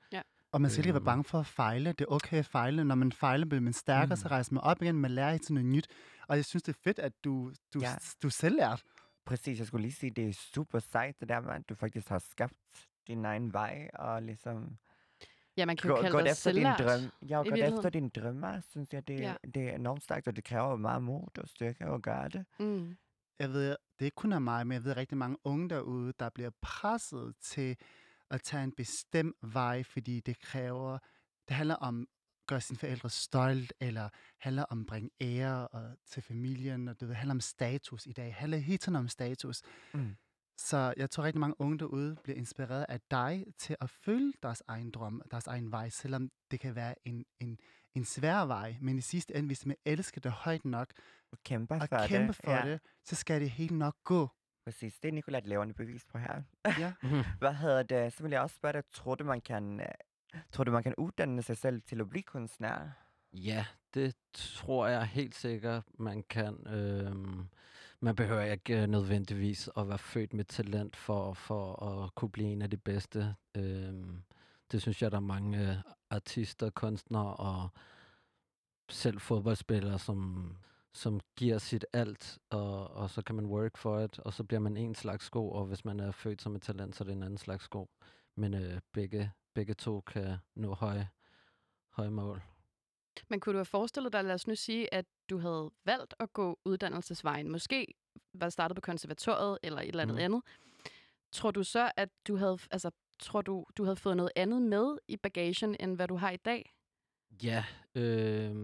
Og man skal ikke være Øhm. bange for at fejle. Det er okay at fejle. Når man fejler, bliver man stærkere, mm. så rejser man op igen, man lærer til noget nyt. Og jeg synes, det er fedt, at du, du, Ja. ja. du selv lært. Præcis, jeg skulle lige sige, det er super sejt, det der med, at du faktisk har skabt din egen vej, og ligesom Ja, man kan jo gå, kalde det efter din selvlært. drøm. Ja, og gået efter dine drømmer, synes jeg, det, Ja. det er enormt stærkt, og det kræver jo meget mod og styrke at gøre det. Mm. Jeg ved, det er ikke kun af mig, men jeg ved rigtig mange unge derude, der bliver presset til at tage en bestemt vej, fordi det kræver, det handler om at gøre sine forældre stolt, eller handler om at bringe ære og, til familien, og det handler om status i dag. Det handler hele tiden om status. Mm. Så jeg tror rigtig mange unge derude bliver inspireret af dig til at følge deres egen drøm, deres egen vej, selvom det kan være en, en, en svær vej. Men i sidste ende, hvis man elsker det højt nok Og kæmper og for kæmpe det. for ja, det, så skal det helt nok gå. Præcis, det er Nicolai et levende bevis på her. Ja. Hvad hedder det? Så vil jeg også spørge dig, tror du, man kan, øh, tror du, man kan uddanne sig selv til at blive kunstner? Ja, det tror jeg helt sikkert, man kan. Øhm, man behøver ikke øh, nødvendigvis at være født med talent for, for at kunne blive en af de bedste. Øhm, det synes jeg, der er mange øh, artister, kunstnere og selv fodboldspillere, som, som giver sit alt, og, og så kan man work for it, og så bliver man en slags sko, og hvis man er født som et talent, så er det en anden slags sko. Men øh, begge, begge to kan nå høje, høje mål. Men kunne du have forestillet dig, lad os nu sige, at du havde valgt at gå uddannelsesvejen, måske var startet på konservatoriet eller et eller andet mm. andet, tror du så, at du havde, altså, tror du, du havde fået noget andet med i bagagen, end hvad du har i dag? Ja, øh,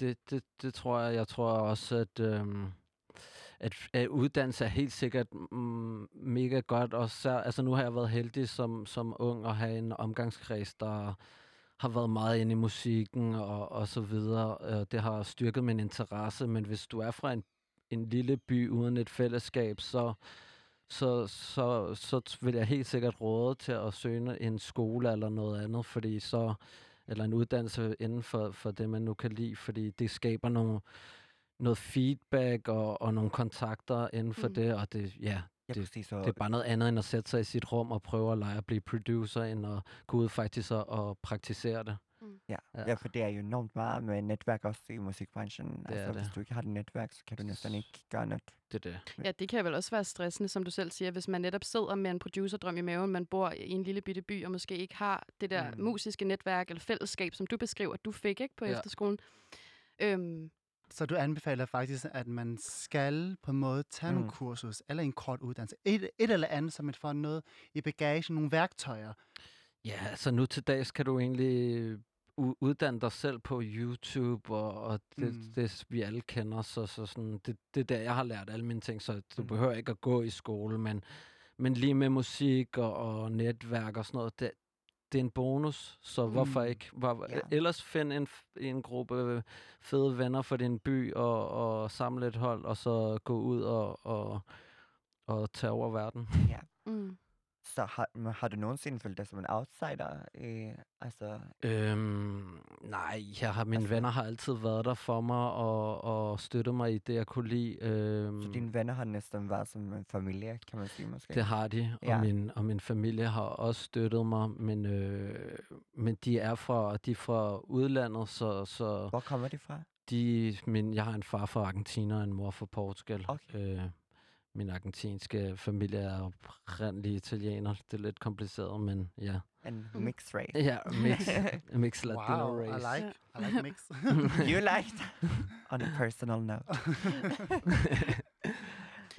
det, det, det tror jeg. Jeg tror også, at, øh, at, at uddannelse er helt sikkert mm, mega godt. Og så, altså nu har jeg været heldig som, som ung at have en omgangskreds, der har været meget inde i musikken og, og så videre. Øh, Det har styrket min interesse, men hvis du er fra en, en lille by uden et fællesskab, så, så, så, så vil jeg helt sikkert råde til at søge en skole eller noget andet, fordi så eller en uddannelse inden for, for det, man nu kan lide, fordi det skaber nogle, noget feedback og, og nogle kontakter inden for mm. det, og det, ja, Ja, Det- præcis. Og, det er bare noget andet end at sætte sig i sit rum og prøve at lege at blive producer, end at gå ud faktisk og, og praktisere det. ja. ja. ja, for det er jo enormt meget med netværk også i musikbranchen. Det er altså, det. hvis du ikke har et netværk, så kan du næsten ikke gøre noget. Det er det. Ja, det kan vel også være stressende, som du selv siger, hvis man netop sidder med en producerdrøm i maven, man bor i en lille bitte by, og måske ikke har det der Mm. mm. musiske netværk eller fællesskab, som du beskriver, du fik ikke på ja. efterskolen. Øhm, Så du anbefaler faktisk, at man skal på en måde tage mm. nogle kursus, eller en kort uddannelse. Et, et eller andet, så man får noget i bagagen, nogle værktøjer. Ja, altså nu til dags kan du egentlig u- uddanne dig selv på YouTube, og, og det, Mm. det vi alle kender, så, så sådan, det, det er der, jeg har lært alle mine ting, så du mm. behøver ikke at gå i skole, men, men lige med musik og, og netværk og sådan noget, det, det er en bonus, så hvorfor Mm. ikke? Hvor, Ja. Ellers find en, en gruppe fede venner for din by og, og samle et hold, og så gå ud og, og, og tage over verden. Ja. Mm. Så har, har du nogensinde følt dig som en outsider? Øh, altså, Øhm, nej, jeg har, mine Altså- venner har altid været der for mig og, og støttet mig i det, jeg kunne lide. Øhm, så dine venner har næsten været som en familie, kan man sige måske? Det har de, og, Ja. min, og min familie har også støttet mig, men, øh, men de er fra, de er fra udlandet, så, så Hvor kommer de fra? de, min, jeg har en far fra Argentina og en mor fra Portugal. Okay. Øh, min argentinske familie er oprindelig italiener. Det er lidt kompliceret, men ja. En mixed race. Ja, mix, mix Latino Wow, I race. like, I like mix. you liked? On a personal note.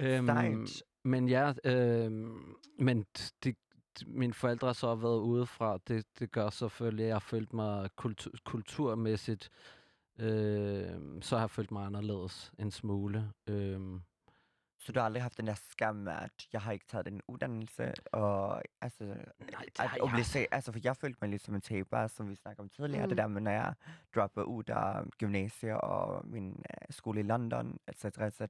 øhm, men ja, øhm, men det, mine forældre har så været udefra. Det, det gør selvfølgelig, at jeg har følt mig kultur, kulturmæssigt, øh, så har jeg følt mig anderledes en smule. Øhm, Så du har aldrig haft den der skam med, at jeg har ikke taget den uddannelse, og altså, nej, at har jeg. obligere, altså for jeg følte mig lidt som en taber, som vi snakkede om tidligere, mm. det Mm. der med, når jeg dropper ud af gymnasiet og min uh, skole i London, etc., etc.,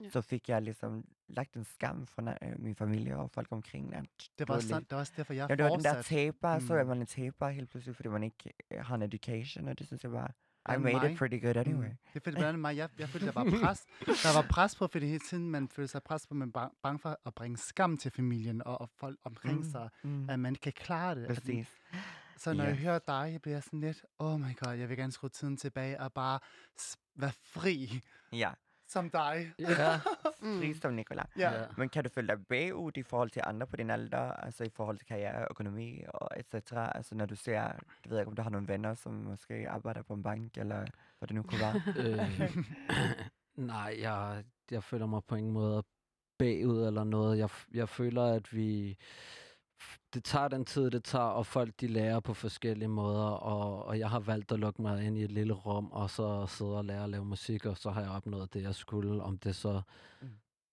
Ja. så fik jeg ligesom lagt en skam fra uh, min familie og folk omkring, at Det var, sådan, det var også derfor, jeg Ja, det var den der taber, så er Mm. man en taber helt pludselig, fordi man ikke øh, har en education, og det synes jeg bare, I made mig. it pretty good anyway. Mm. Det fordi, blandt andet mig, jeg, jeg følte, der var pres. Der var pres på, fordi hele tiden man følte sig pres på, man er bange for at bringe skam til familien og, og folk omkring Mm. sig, Mm. at man kan klare det. Præcis. Så når Ja. jeg hører dig, jeg bliver sådan lidt, oh my god, jeg vil gerne skrue tiden tilbage og bare være fri Ja, som dig. Ja, Mm. fri som Nicolai. Ja. ja. Men kan du føle dig bagud i forhold til andre på din alder, altså i forhold til karriere, økonomi og etc.? Altså når du ser, det ved ikke, om du har nogle venner, som måske arbejder på en bank, eller hvad det nu kunne være. øh, nej, jeg, jeg føler mig på ingen måde bagud eller noget. Jeg, jeg føler, at vi... Det tager den tid, det tager, og folk de lærer på forskellige måder, og, og jeg har valgt at lukke mig ind i et lille rum, og så sidde og lære at lave musik, og så har jeg opnået det, jeg skulle. Om det så Mm.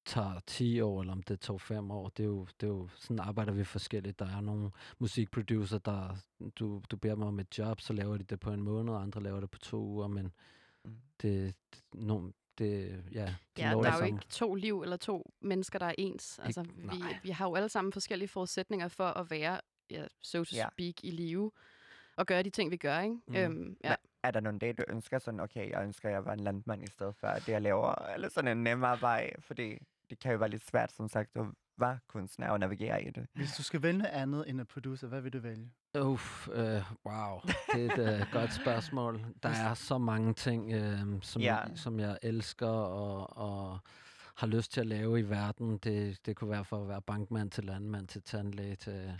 tager 10 år, eller om det tog 5 år, det er jo, det er jo sådan arbejder vi forskelligt. Der er nogle musikproducer, der du, du beder mig om et job, så laver de det på en måned, og andre laver det på to uger, men Mm. det, det, no, det ja, de Ja, der det er jo ikke to liv eller to mennesker, der er ens. Altså, vi, nej. vi har jo alle sammen forskellige forudsætninger for at være, ja, so to Ja. speak, i live og gøre de ting, vi gør, ikke? Mm. Øhm, ja. Er der nogle dage, du ønsker sådan, okay, jeg ønsker, at jeg var en landmand i stedet for det, jeg laver, eller sådan en nemmere vej, fordi det kan jo være lidt svært, som sagt, at være kunstner og navigere i det. Hvis du skal vælge andet end en producer, hvad vil du vælge? Uff, øh, wow, det er et øh, godt spørgsmål. Der er så mange ting, øh, som, Ja. jeg, som jeg elsker og, og har lyst til at lave i verden. Det, det kunne være for at være bankmand til landmand til tandlæge til...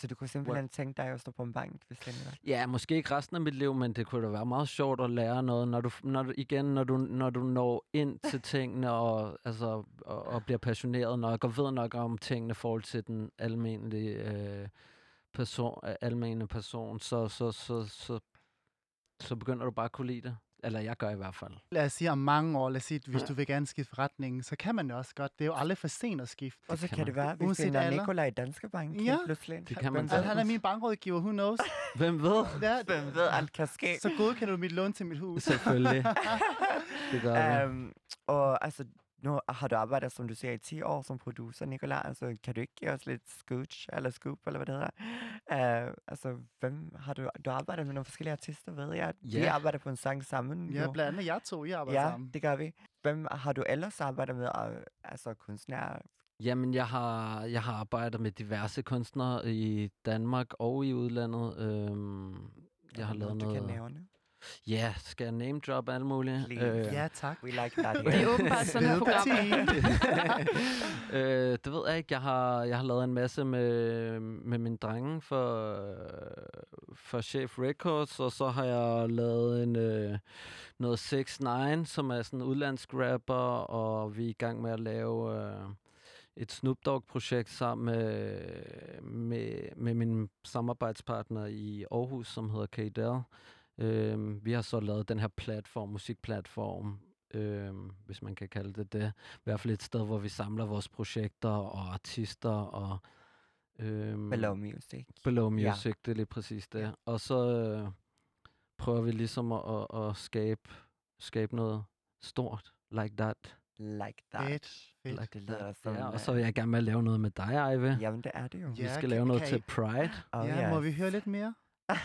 Så du kunne simpelthen tænke dig at stå på en bank, hvis det var. Ja, måske ikke resten af mit liv, men det kunne da være meget sjovt at lære noget, når du, når du igen, når du, når du når ind til tingene og, altså, og, og bliver passioneret nok og ved nok om tingene i forhold til den almindelige øh, person, almene person, så, så, så, så, så begynder du bare at kunne lide det. Eller jeg gør i hvert fald. Lad os sige om mange år, lad os sige, hvis du vil gerne skifte forretningen, så kan man det også godt. Det er jo aldrig for sent at skifte. Og så kan kan, det være, hvis Uanset det er alder. Nikolaj i Danske Bank, Ja. ja. pludselig. Det kan man Altså, han er min bankrådgiver, who knows? Hvem ved? Ja, Hvem ved, alt kan ske. så godkender du mit lån til mit hus. Selvfølgelig. Det gør. Um, og altså, nu har du arbejdet, som du siger, i 10 år som producer, Nicolaj. Altså, kan du ikke give os lidt scooch, eller scoop, eller hvad det hedder? Uh, altså, hvem har du, du har arbejdet med nogle forskellige artister, ved jeg. Vi Ja. arbejder på en sang sammen. Ja, jo. blandt andet jeg to, I arbejder ja sammen. det gør vi. Hvem har du ellers arbejdet med? Altså, kunstnere? Jamen, jeg har, jeg har arbejdet med diverse kunstnere i Danmark og i udlandet. Øhm, jeg har lavet Du kan noget... nævne. Ja, skal jeg name drop alle mulige? Please. Ja, tak. We like that Det er åbenbart sådan et program. øh, det ved jeg ikke. Jeg har, jeg har lavet en masse med, med mine drenge for, for Chef Records, og så har jeg lavet en, øh, noget 6 9 som er sådan en udlandsk rapper, og vi er i gang med at lave øh, et Snoop Dogg-projekt sammen med, med, med min samarbejdspartner i Aarhus, som hedder K-Dell. Øh, vi har så lavet den her platform, musikplatform, øh, hvis man kan kalde det det. I hvert fald et sted, hvor vi samler vores projekter og artister og... Øh, Below Music. Below Ja. Music, det er lige præcis det. Ja. Og så øh, prøver vi ligesom at, at, at skabe, skabe noget stort, like that. like that. Fedt, fedt. Like Det lyder som, Ja, og øh, så vil jeg gerne med at lave noget med dig, Ejve. Jamen, det er det jo. Vi Ja, skal kan- lave noget kan til I- Pride. Oh, Ja, må yes. vi høre lidt mere?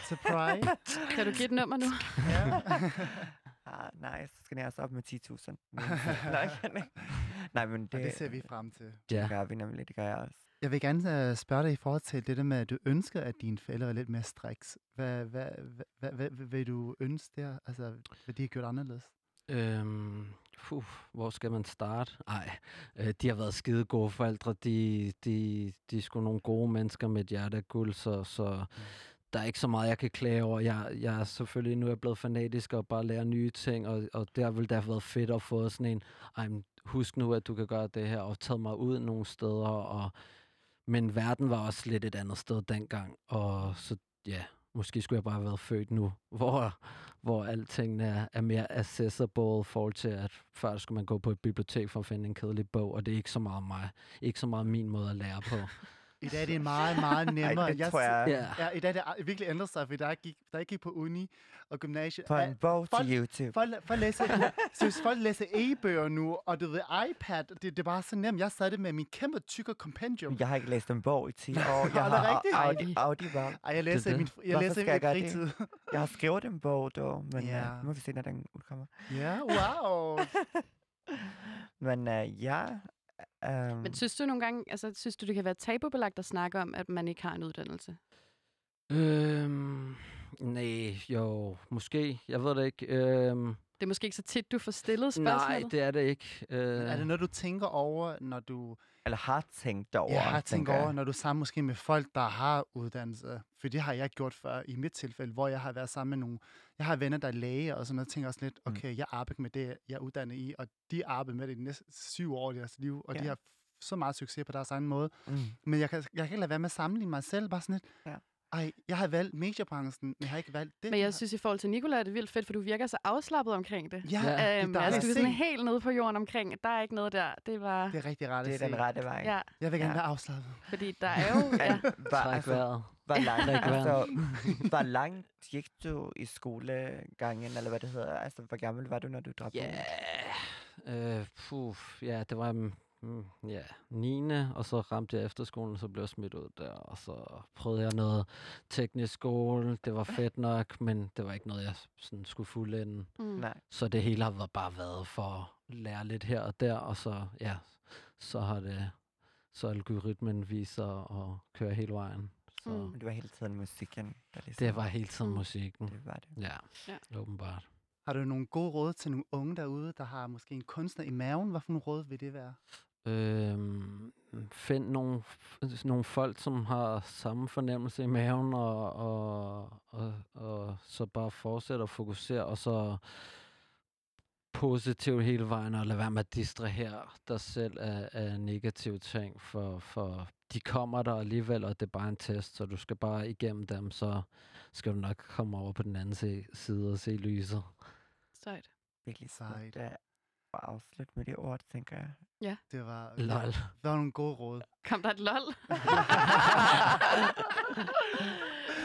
Til Pride? Kan du give et nummer nu? ja. Ah, nice. Så skal jeg også op med 10.000. Nej, kan ikke. Nej, men Og det, det ser vi frem til. Ja. det gør vi nemlig. Det gør jeg også. Jeg vil gerne uh, spørge dig i forhold til det der med, at du ønsker, at dine forældre er lidt mere striks. Hvad, hvad, hvad, hvad, hvad, vil du ønske der? Altså, hvad de har gjort anderledes? Øhm, puh, hvor skal man starte? Ej, øh, de har været skide gode forældre. De, de, de er sgu nogle gode mennesker med et hjerte af guld, så, så der er ikke så meget, jeg kan klage over. Jeg, jeg er selvfølgelig nu er jeg blevet fanatisk og bare lærer nye ting, og, og det har det have været fedt at få sådan en, ej, husk nu, at du kan gøre det her, og tage mig ud nogle steder, og, men verden var også lidt et andet sted dengang, og så ja, måske skulle jeg bare have været født nu, hvor, hvor alting er, er mere accessible i forhold til, at før skulle man gå på et bibliotek for at finde en kedelig bog, og det er ikke så meget mig, ikke så meget min måde at lære på. I dag er det meget, meget nemmere. Ej, det tror jeg, Ja. Ja, i dag er det virkelig ændret sig, fordi der gik, der gik på uni og gymnasiet. Ja, en bog folk- til YouTube. Folk, folk, læser, synes, folk læser e-bøger nu, og du ved, iPad, det, det er bare så nemt. Jeg sad det med min kæmpe tykke compendium. Jeg har ikke læst en bog i 10 år. Jeg det har rigtigt? Audi, Audible. Ej, jeg læser det. min, jeg læser jeg det? fritid. Jeg har skrevet en bog, dog, men Ja. yeah. nu må vi se, når den udkommer. Ja, wow. Men uh, ja, um, Men synes du nogle gange, altså synes du, det kan være tabubelagt at snakke om, at man ikke har en uddannelse? Øhm, nej, jo, måske. Jeg ved det ikke. Øhm, Det er måske ikke så tit, du får stillet nej, spørgsmålet. det er det ikke. Øh, er det noget, du tænker over, når du eller har tænkt over. ja, har tænkt jeg. over, når du er sammen måske med folk, der har uddannelse? For det har jeg gjort før i mit tilfælde, hvor jeg har været sammen med nogle... Jeg har venner, der er læge, og sådan noget, tænker også lidt, Mm. okay, jeg arbejder med det, jeg er uddannet i, og de arbejder med det de næste syv år i deres liv, og Ja. de har f- så meget succes på deres egen måde. Mm. Men jeg kan, jeg kan ikke lade være med at sammenligne mig selv, bare sådan lidt, Ja. ej, jeg har valgt mediebranchen, men jeg har ikke valgt det. Men her." jeg synes, i forhold til Nicolai, er det vildt fedt, for du virker så afslappet omkring det. ja, Ja. det er Øhm, altså, du er sådan helt nede på jorden omkring. Der er ikke noget der. Det var... Det er rigtig rart Det er den rette vej. Ja, Jeg vil gerne Ja. være afslappet. fordi der er jo... Ja. Træk altså. Hvor, langt, altså, hvor langt gik du i skolegangen, eller hvad det hedder? Altså, hvor gammel var du, når du droppede Ja, ud? øh, puh, ja, det var mm, ja, 9. og så ramte jeg efterskolen, så blev jeg smidt ud der, og så prøvede jeg noget teknisk skole. Det var fedt nok, men det var ikke noget, jeg sådan skulle fuldende. Mm. Nej. Så det hele har været- bare været for at lære lidt her og der, og så, ja, så har det, så algoritmen viser at køre hele vejen. Så Mm. Men det var hele tiden musikken, der ligesom... det var hele tiden Mm. musikken. Det var det. Ja, Ja. åbenbart. Har du nogle gode råd til nogle unge derude, der har måske en kunstner i maven? Hvad for nogle råd vil det være? Øhm, find nogle, nogle folk, som har samme fornemmelse i maven, og, og, og, og så bare fortsætte at fokusere, og så positivt hele vejen, og lade være med at distrahere dig selv af, af negative ting, for, for de kommer der alligevel, og det er bare en test, så du skal bare igennem dem, så skal du nok komme over på den anden se, side og se lyset. Sejt. Virkelig Sejt. at at afslutte med det ord, tænker jeg. Det var, Lol. Det var nogle gode råd. Kom der et lol?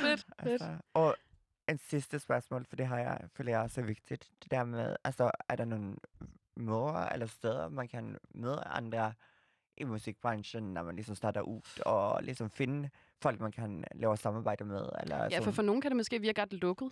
fedt, fedt. Altså, og en sidste spørgsmål, for det har jeg, føler jeg også er vigtigt. Det der med, altså, er der nogle måder eller steder, man kan møde andre i musikbranchen, når man ligesom starter ud, og ligesom finde folk, man kan lave samarbejde med? Eller Ja, for sådan- for nogen kan det måske virke ret lukket.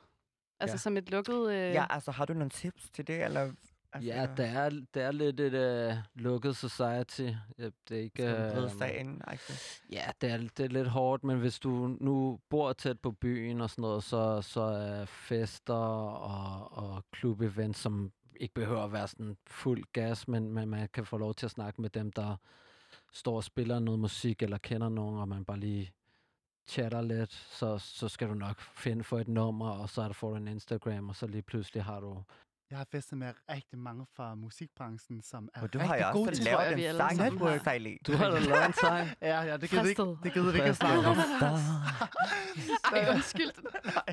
Altså Ja. som et lukket... Øh... Ja, altså, har du nogle tips til det, eller? Altså, Ja, det er, det er lidt et uh, lukket society. Det er ikke... Sig ind? Altså. Ja, det er, det er lidt hårdt, men hvis du nu bor tæt på byen og sådan noget, så, så er fester og, og klubevents, som ikke behøver at være sådan fuld gas, men, men man kan få lov til at snakke med dem, der står og spiller noget musik eller kender nogen, og man bare lige chatter lidt, så, så skal du nok finde for et nummer, og så er der får du en Instagram, og så lige pludselig har du... Jeg har festet med rigtig mange fra musikbranchen, som er Og du rigtig har gode til tror jeg, lavet vi en sang, du har har. sejlet. Du har da lavet en sang. Ja, ja, det gider vi ikke, det gider vi ikke at snakke om. Ej, undskyld.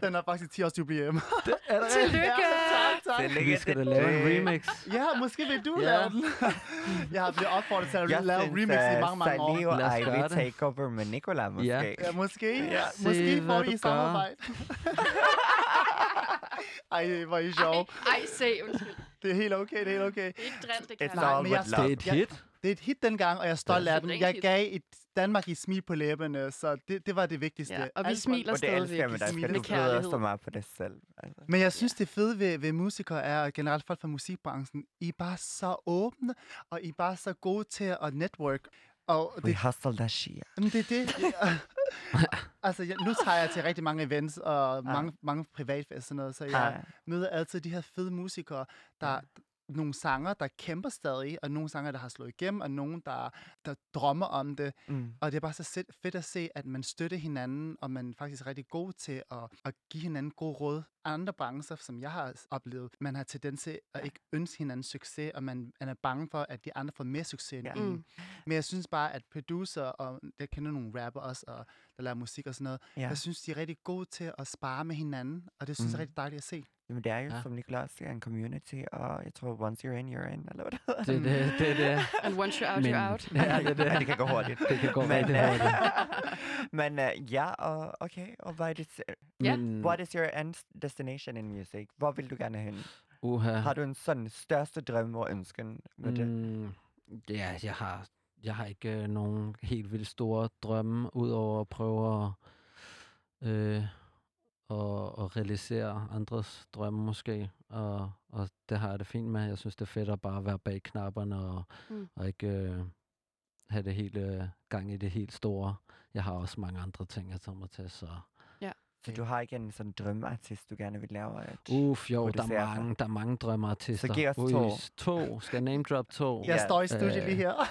Den har faktisk 10 års jubilæum. Er det Tillykke! tak, tak. Tillykke Vi skal da lave en det. remix. Ja, måske vil du Ja. lave den. jeg har blevet opfordret til at Jeg lave synes, remix i at mange, mange år. Salih og Lad os Ivy gøre det. takeover med Nicola, måske. Ja. Ja, måske. Ja. Måske får hvad de du i samarbejde. Ej, hvor er I sjov. Ej, se, undskyld. Det er helt okay, det er helt okay. Ikke dril, det It's kan Nej, all men jeg står- love. Det er et Ja. hit. Det er et hit dengang, og jeg er stolt Ja. af den. Jeg gav et Danmark i smil på læberne, så det, det var det vigtigste. Ja, og vi Alt- smiler Og det elsker jeg stadigvæk med dig, smiler for med du glæder kærlighed. så meget på det selv. Altså. Men jeg synes, det fede ved, ved musikere er, og generelt folk fra musikbranchen, I er bare så åbne, og I er bare så gode til at network. Og We det, hustle that shit. Jamen, det er det. altså, jeg, nu tager jeg til rigtig mange events og mange, mange privatfester og sådan noget, så jeg Har- møder altid de her fede musikere, der nogle sanger, der kæmper stadig, og nogle sanger, der har slået igennem, og nogle, der, der drømmer om det. Mm. Og det er bare så fedt- at se, at man støtter hinanden, og man faktisk er rigtig god til at, at give hinanden gode råd. Andre brancher, som jeg har oplevet, man har tendens til at ikke ønske hinanden succes, og man, man er bange for, at de andre får mere succes end Ja. en. Mm. Men jeg synes bare, at producer, og jeg kender nogle rapper også, og der laver musik og sådan noget, Ja. jeg synes, de er rigtig gode til at spare med hinanden, og det synes jeg er Mm. rigtig dejligt at se. Jamen, det er jo, Ja. som Nicolas siger, en community, og jeg tror, once you're in, you're in, eller hvad det hedder. Det er det, det, det. And once you're out, you're out. Ja, det det. Ja, det kan gå hurtigt. Det kan gå Men, rigtig øh, hurtigt. Men uh, ja, og okay, og hvad er det. Men, what is your end destination in music? Hvor vil du gerne hen? uha. Har du en sådan største drøm og ønsken med det? Mm, ja, jeg har, jeg har ikke øh, nogen helt vildt store drømme, udover at prøve at, øh, at, at realisere andres drømme måske. Og, og det har jeg det fint med. Jeg synes, det er fedt at bare være bag knapperne og, Mm. mm. og ikke øh, have det hele øh, gang i det helt store. Jeg har også mange andre ting, jeg tager mig til, så... Så du har ikke en sådan drømmeartist, du gerne vil lave? At... Uff, jo, der er for? mange, der er mange drømmeartister. Så giv os Ui, to. To. Skal jeg name drop to? Jeg Ja, står i studiet øh, lige her.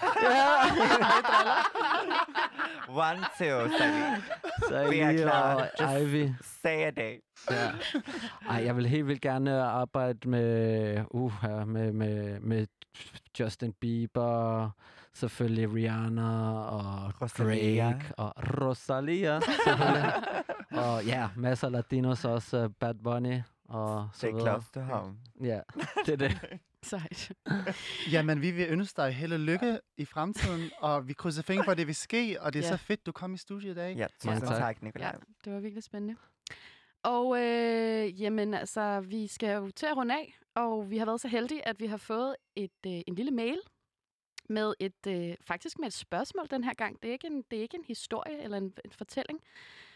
One, two, three. Så Vi er klar. Just- Ivy. Say a day. Ja. Ej, jeg vil helt vildt gerne arbejde med, uh, med, med, med Justin Bieber, selvfølgelig Rihanna og Rosalia. Drake og Rosalia, og ja, masser af latinos også, uh, Bad Bunny og så videre. close to home. Ja, det er det. Sejt. Jamen, vi vil ønske dig held og lykke i fremtiden, og vi krydser fingre for, at det vil ske, og det er Ja. så fedt, du kom i studiet i dag. Ja, Mange tusind tak. tak, Nicolaj. Ja, det var virkelig spændende. Og øh, jamen altså, vi skal jo til at runde af, og vi har været så heldige, at vi har fået et, øh, en lille mail med et øh, faktisk med et spørgsmål den her gang. Det er ikke en, det er ikke en historie eller en, en fortælling,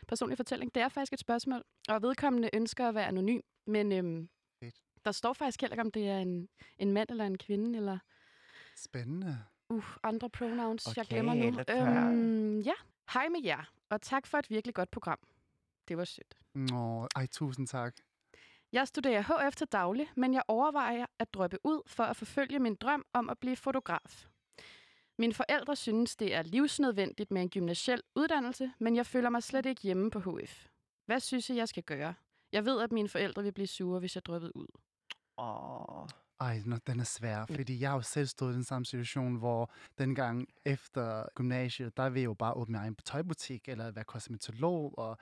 personlig fortælling. Det er faktisk et spørgsmål, og vedkommende ønsker at være anonym, men øhm, Fedt. der står faktisk heller ikke, om det er en, en mand eller en kvinde, eller Spændende. uh, andre pronouns, jeg Okay, glemmer nu. Øhm, ja, hej med jer, og tak for et virkelig godt program. Det var sødt. Nå, ej, tusind tak. Jeg studerer HF til daglig, men jeg overvejer at droppe ud for at forfølge min drøm om at blive fotograf. Mine forældre synes, det er livsnødvendigt med en gymnasiel uddannelse, men jeg føler mig slet ikke hjemme på HF. Hvad synes I, jeg skal gøre? Jeg ved, at mine forældre vil blive sure, hvis jeg droppede ud. Åh, Ej, nå, den er svær, fordi jeg har jo selv stået i den samme situation, hvor dengang efter gymnasiet, der vil jeg jo bare åbne min egen tøjbutik, eller være kosmetolog, og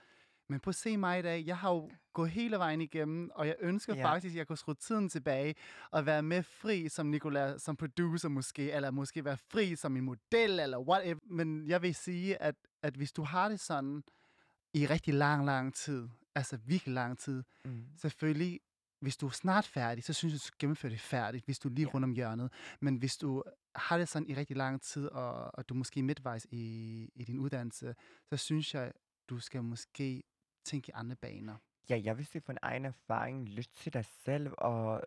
men på se mig i dag, jeg har jo gået hele vejen igennem, og jeg ønsker ja. faktisk, at jeg kunne skrue tiden tilbage og være med fri som Nicolas, som producer måske, eller måske være fri som en model, eller whatever. Men jeg vil sige, at, at hvis du har det sådan i rigtig lang, lang tid, altså virkelig lang tid, mm. selvfølgelig, hvis du er snart færdig, så synes jeg, du skal gennemføre det færdigt, hvis du er lige Ja. rundt om hjørnet. Men hvis du har det sådan i rigtig lang tid, og, og du er måske midtvejs i, i din uddannelse, så synes jeg, du skal måske tænke i andre baner. Ja, jeg vil sige på en egen erfaring, lyt til dig selv, og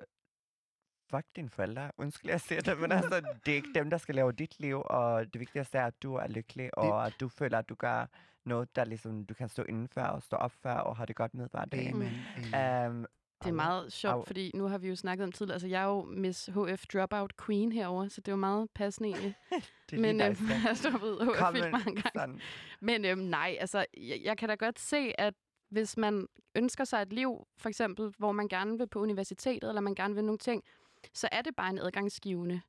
fuck dine forældre. Undskyld, jeg siger det, men altså, det er ikke dem, der skal lave dit liv, og det vigtigste er, at du er lykkelig, og at du føler, at du gør noget, der ligesom, du kan stå indenfor og stå op for, og have det godt med hver dag. Amen. Amen. Um, Det er meget sjovt, au. fordi nu har vi jo snakket om tidligere. Altså, jeg er jo Miss HF Dropout Queen herover, så det er jo meget passende egentlig. det er Men øhm, jeg har stoppet HF Kom, mange gange. sådan. Men øhm, nej, altså, jeg, jeg kan da godt se, at hvis man ønsker sig et liv, for eksempel, hvor man gerne vil på universitetet, eller man gerne vil nogle ting, så er det bare en adgangsgivende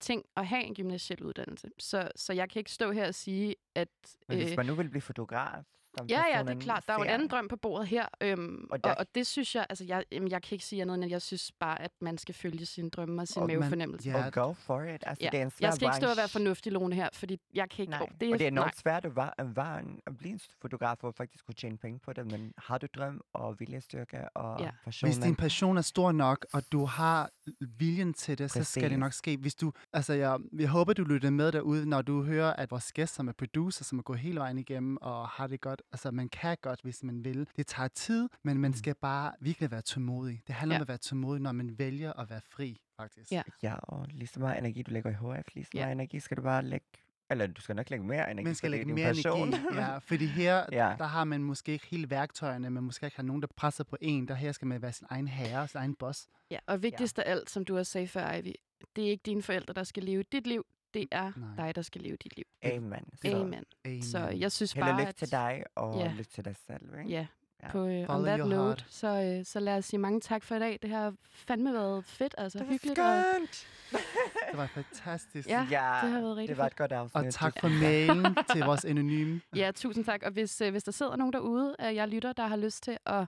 ting at have en gymnasiel uddannelse. Så, så jeg kan ikke stå her og sige, at... Men hvis Øh, man nu vil blive fotograf, Ja, ja, det er klart. Der er jo en anden drøm på bordet her. Øhm, og, der- og, og det synes jeg, altså jeg, jamen, jeg kan ikke sige andet end, at jeg synes bare, at man skal følge sine drømme og sin Og man- mavefornemmelse. ja, Og go for it. Altså, Ja. det er en svær Jeg skal ikke stå og være branche. fornuftig, Lone, her, fordi jeg kan ikke... Nej, åh, det er, og det er enormt svært at, være, at, være en, at blive en fotograf og faktisk kunne tjene penge på det, men har du drøm og viljestyrke og Ja. passion, Hvis din passion er stor nok, og du har viljen til det, så skal det Præcis. nok ske. Hvis du, altså jeg, jeg håber, du lytter med derude, når du hører, at vores gæst, som er producer, som er gået hele vejen igennem og har det godt. Altså, man kan godt, hvis man vil. Det tager tid, men man skal bare virkelig være tålmodig. Det handler Ja. om at være tålmodig, når man vælger at være fri, faktisk. Ja. Ja, og lige så meget energi, du lægger i HF, lige så Ja. meget energi skal du bare lægge, eller du skal nok lægge mere energi, Man skal lægge mere passion. energi. Ja, fordi her, Ja. der har man måske ikke hele værktøjerne, men måske ikke har nogen, der presser på en. Der her skal man være sin egen herre, sin egen boss. Ja, og vigtigst af alt, som du også sagde før, Ivy, det er ikke dine forældre, der skal leve dit liv. Det er Nej. dig, der skal leve dit liv. Amen. Så Amen. Amen. Så jeg synes held og bare, lykke at... til dig, og Ja. lykke til dig selv. Ikke? Ja, Ja. på, øh, on that note, heart. så, øh, så lad os sige mange tak for i dag. Det har fandme været fedt, altså Det var hyggeligt. Og, skønt! Det var fantastisk. Ja, ja, det har været rigtig det var et godt afsnit. Og tak for mailen til vores anonyme. ja, tusind tak. Og hvis, øh, hvis der sidder nogen derude af jer lytter, der har lyst til at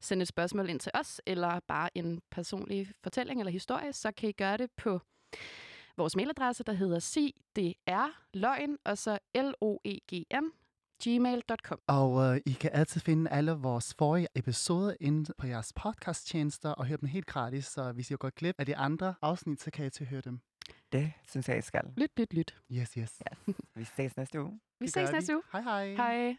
sende et spørgsmål ind til os, eller bare en personlig fortælling eller historie, så kan I gøre det på vores mailadresse, der hedder sigdr og så l o e g n gmail.com. Og øh, I kan altid finde alle vores forrige episoder inde på jeres podcasttjenester og høre dem helt gratis. Så hvis I går glip af de andre afsnit, så kan I til høre dem. Det synes jeg, I skal. Lyt, lyt, lyt. Yes, yes. Vi ses næste uge. Vi Det ses næste uge. Hej hej. Hej.